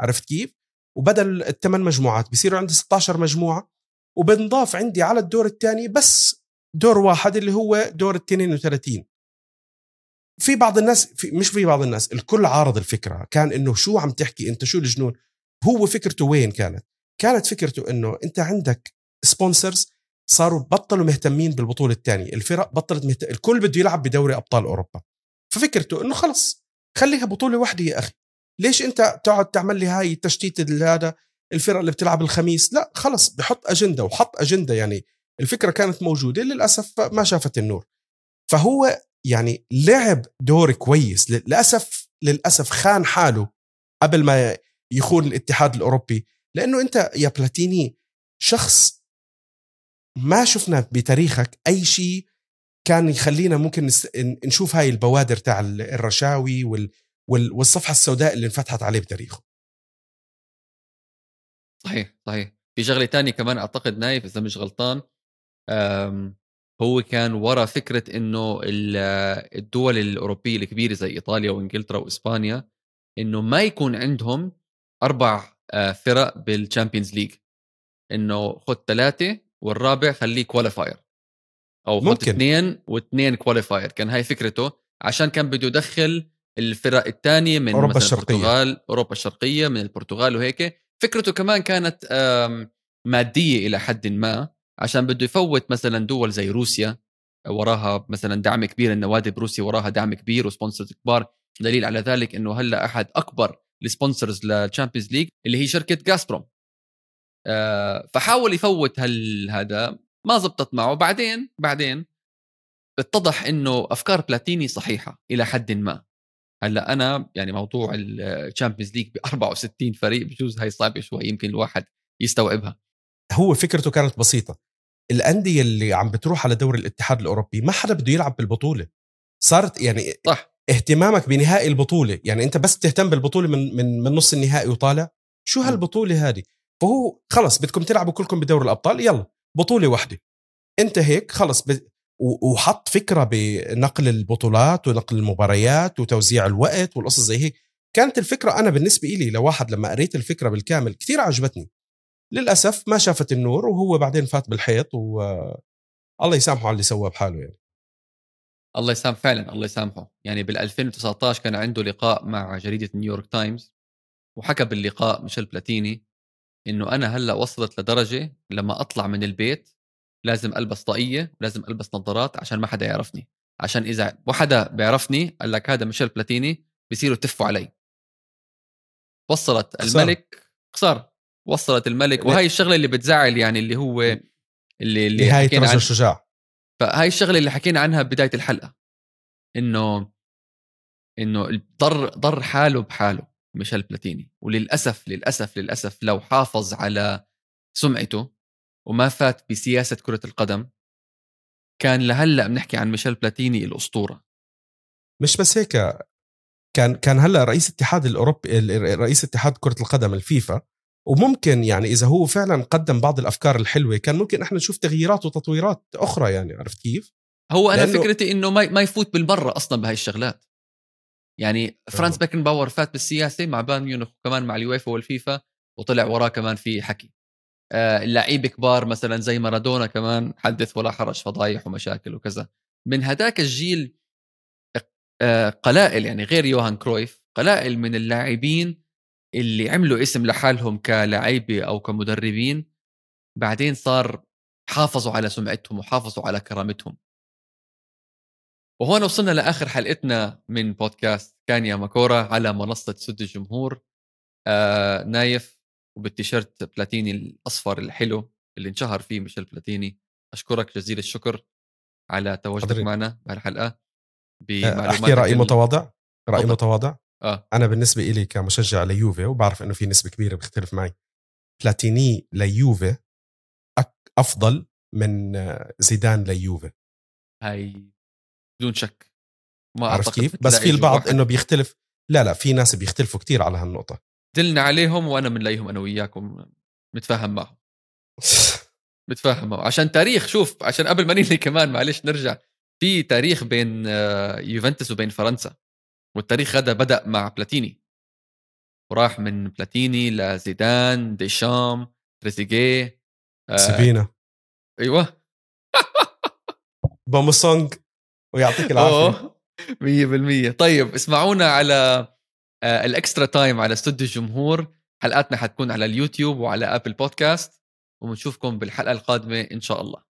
عرفت كيف؟ وبدل الثمان مجموعات بصيروا عندي 16 مجموعة وبنضاف عندي على الدور الثاني بس دور واحد اللي هو دور ال 32 في بعض الناس في مش في بعض الناس الكل عارض الفكرة كان إنه شو عم تحكي أنت؟ شو الجنون؟ هو فكرته وين كانت؟ كانت فكرته إنه أنت عندك sponsors صاروا بطلوا مهتمين بالبطولة الثانية الفرق بطلت مهت... الكل بده يلعب بدوري أبطال أوروبا. ففكرته إنه خلص خليها بطولة واحدة يا أخي. ليش أنت تقعد تعمل لي هاي التشتيت هذا الفرق اللي بتلعب الخميس؟ لا خلص بحط أجندة وحط أجندة يعني. الفكرة كانت موجودة للأسف ما شافت النور. فهو يعني لعب دور كويس. للأسف للأسف خان حاله قبل ما يخون الاتحاد الأوروبي. لأنه أنت يا بلاتيني شخص ما شفنا بتاريخك أي شيء كان يخلينا ممكن نشوف هاي البوادر تاع الرشاوي وال والصفحة السوداء اللي انفتحت عليه بتاريخه. صحيح صحيح. في شغلة تانية كمان أعتقد نايف إذا مش غلطان هو كان ورا فكرة إنه الدول الأوروبية الكبيرة زي إيطاليا وإنجلترا وإسبانيا إنه ما يكون عندهم أربع فرق بالشامبيونز ليج إنه خذ ثلاثة والرابع خليه qualifier أو خذ اثنين واثنين qualifier كان هاي فكرته. عشان كان بده يدخل الفرق الثانية من أوروبا الشرقية. البرتغال أوروبا الشرقية من البرتغال وهيك. فكرته كمان كانت مادية إلى حد ما. عشان بده يفوت مثلا دول زي روسيا. وراها مثلا دعم كبير. النوادي بروسيا وراها دعم كبير. و sponsors كبار. دليل على ذلك إنه هلأ أحد أكبر ال sponsors للتشامبيونز ليج اللي هي شركة غازبروم آه، فحاول يفوت هال هذا ما زبطت معه. بعدين بعدين اتضح إنه أفكار بلاتيني صحيحة إلى حد ما. هلأ أنا يعني موضوع الشامبيونز ليج ب 64 فريق بجوز هاي صعبة شوي يمكن الواحد يستوعبها. هو فكرته كانت بسيطة. الأندية اللي عم بتروح على دوري الاتحاد الأوروبي ما حدا بده يلعب بالبطولة. صارت يعني صح. اهتمامك بنهائي البطولة. يعني أنت بس تهتم بالبطولة من من من نص النهائي وطالع شو هالبطولة هذه؟ فهو خلص بدكم تلعبوا كلكم بدوري الأبطال يلا بطولة واحدة أنت هيك خلص ب... وحط فكرة بنقل البطولات ونقل المباريات وتوزيع الوقت والقصص زي هيك. كانت الفكرة أنا بالنسبة لي لواحد لما قريت الفكرة بالكامل كثير عجبتني. للأسف ما شافت النور وهو بعدين فات بالحيط و الله يسامحه على اللي سواه بحاله يعني. الله يسامح فعلا الله يسامحه. يعني بال 2019 كان عنده لقاء مع جريدة نيويورك تايمز وحكى باللقاء ميشيل بلاتيني إنه أنا هلأ وصلت لدرجة لما أطلع من البيت لازم ألبس طاقية ولازم ألبس نظارات عشان ما حدا يعرفني. عشان إذا وحدا بيعرفني قال لك هذا ميشيل بلاتيني بصيروا يتفوا علي. وصلت الملك خسر وصلت الملك وهي الشغلة اللي بتزعل يعني اللي هو اللي اللي نهاية رجل عن... شجاع فهاي الشغلة اللي حكينا عنها بدايه الحلقة إنه إنه ضر ضر حاله بحاله ميشيل بلاتيني وللأسف للأسف للأسف لو حافظ على سمعته وما فات بسياسة كرة القدم كان لهلأ بنحكي عن ميشيل بلاتيني الأسطورة. مش بس هيك كان كان هلأ رئيس الاتحاد الاوروبي رئيس اتحاد كرة القدم الفيفا وممكن يعني إذا هو فعلا قدم بعض الأفكار الحلوة كان ممكن إحنا نشوف تغييرات وتطويرات أخرى يعني عرفت كيف؟ هو أنا لأنه... فكرتي إنه ما ما يفوت بالمرة أصلا بهاي الشغلات يعني فرانز أوه. بيكنباور فات بالسياسة مع بايرن ميونخ وكمان مع اليويفا والفيفا وطلع وراه كمان في حكي آه اللعيبه كبار مثلا زي مارادونا كمان حدث ولا حرج فضايح ومشاكل وكذا من هداك الجيل آه قلائل يعني غير يوهان كرويف قلائل من اللاعبين اللي عملوا اسم لحالهم كلاعيبة أو كمدربين بعدين صار حافظوا على سمعتهم وحافظوا على كرامتهم. وهون وصلنا لآخر حلقتنا من بودكاست كان يا ما كورة على منصة ستاد الجمهور. آه نايف وبالتيشيرت بلاتيني الأصفر الحلو اللي انشهر فيه ميشيل بلاتيني. أشكرك جزيل الشكر على تواجدك. معنا بهالحلقة آه، بمعلوماتك أحكي رأي متواضع؟ رأي. متواضع؟ آه. أنا بالنسبة إلي كمشجع ليوفي وبعرف إنه في نسبة كبيرة بيختلف معي بلاتيني ليوفي أفضل من آه، زيدان ليوفي. هاي بدون شك. ما عارف أعتقد كيف؟ بس في البعض إنه بيختلف لا لا في ناس بيختلفوا كتير على هالنقطة. دلنا عليهم وأنا بنلاقيهم أنا وياكم متفاهم معهم. متفاهم معهم. عشان تاريخ شوف عشان قبل ما ننهي كمان معلش نرجع. في تاريخ بين آه، يوفنتوس وبين فرنسا. والتاريخ هذا بدأ مع بلاتيني. وراح من بلاتيني لزيدان ديشام تريزيجيه آه سبينا أيوه. بومسونج ويعطيك العافية. 100% طيب اسمعونا على آه ال extra time على استوديو الجمهور. حلقاتنا حتكون على اليوتيوب وعلى آبل بودكاست وبنشوفكم بالحلقة القادمة إن شاء الله.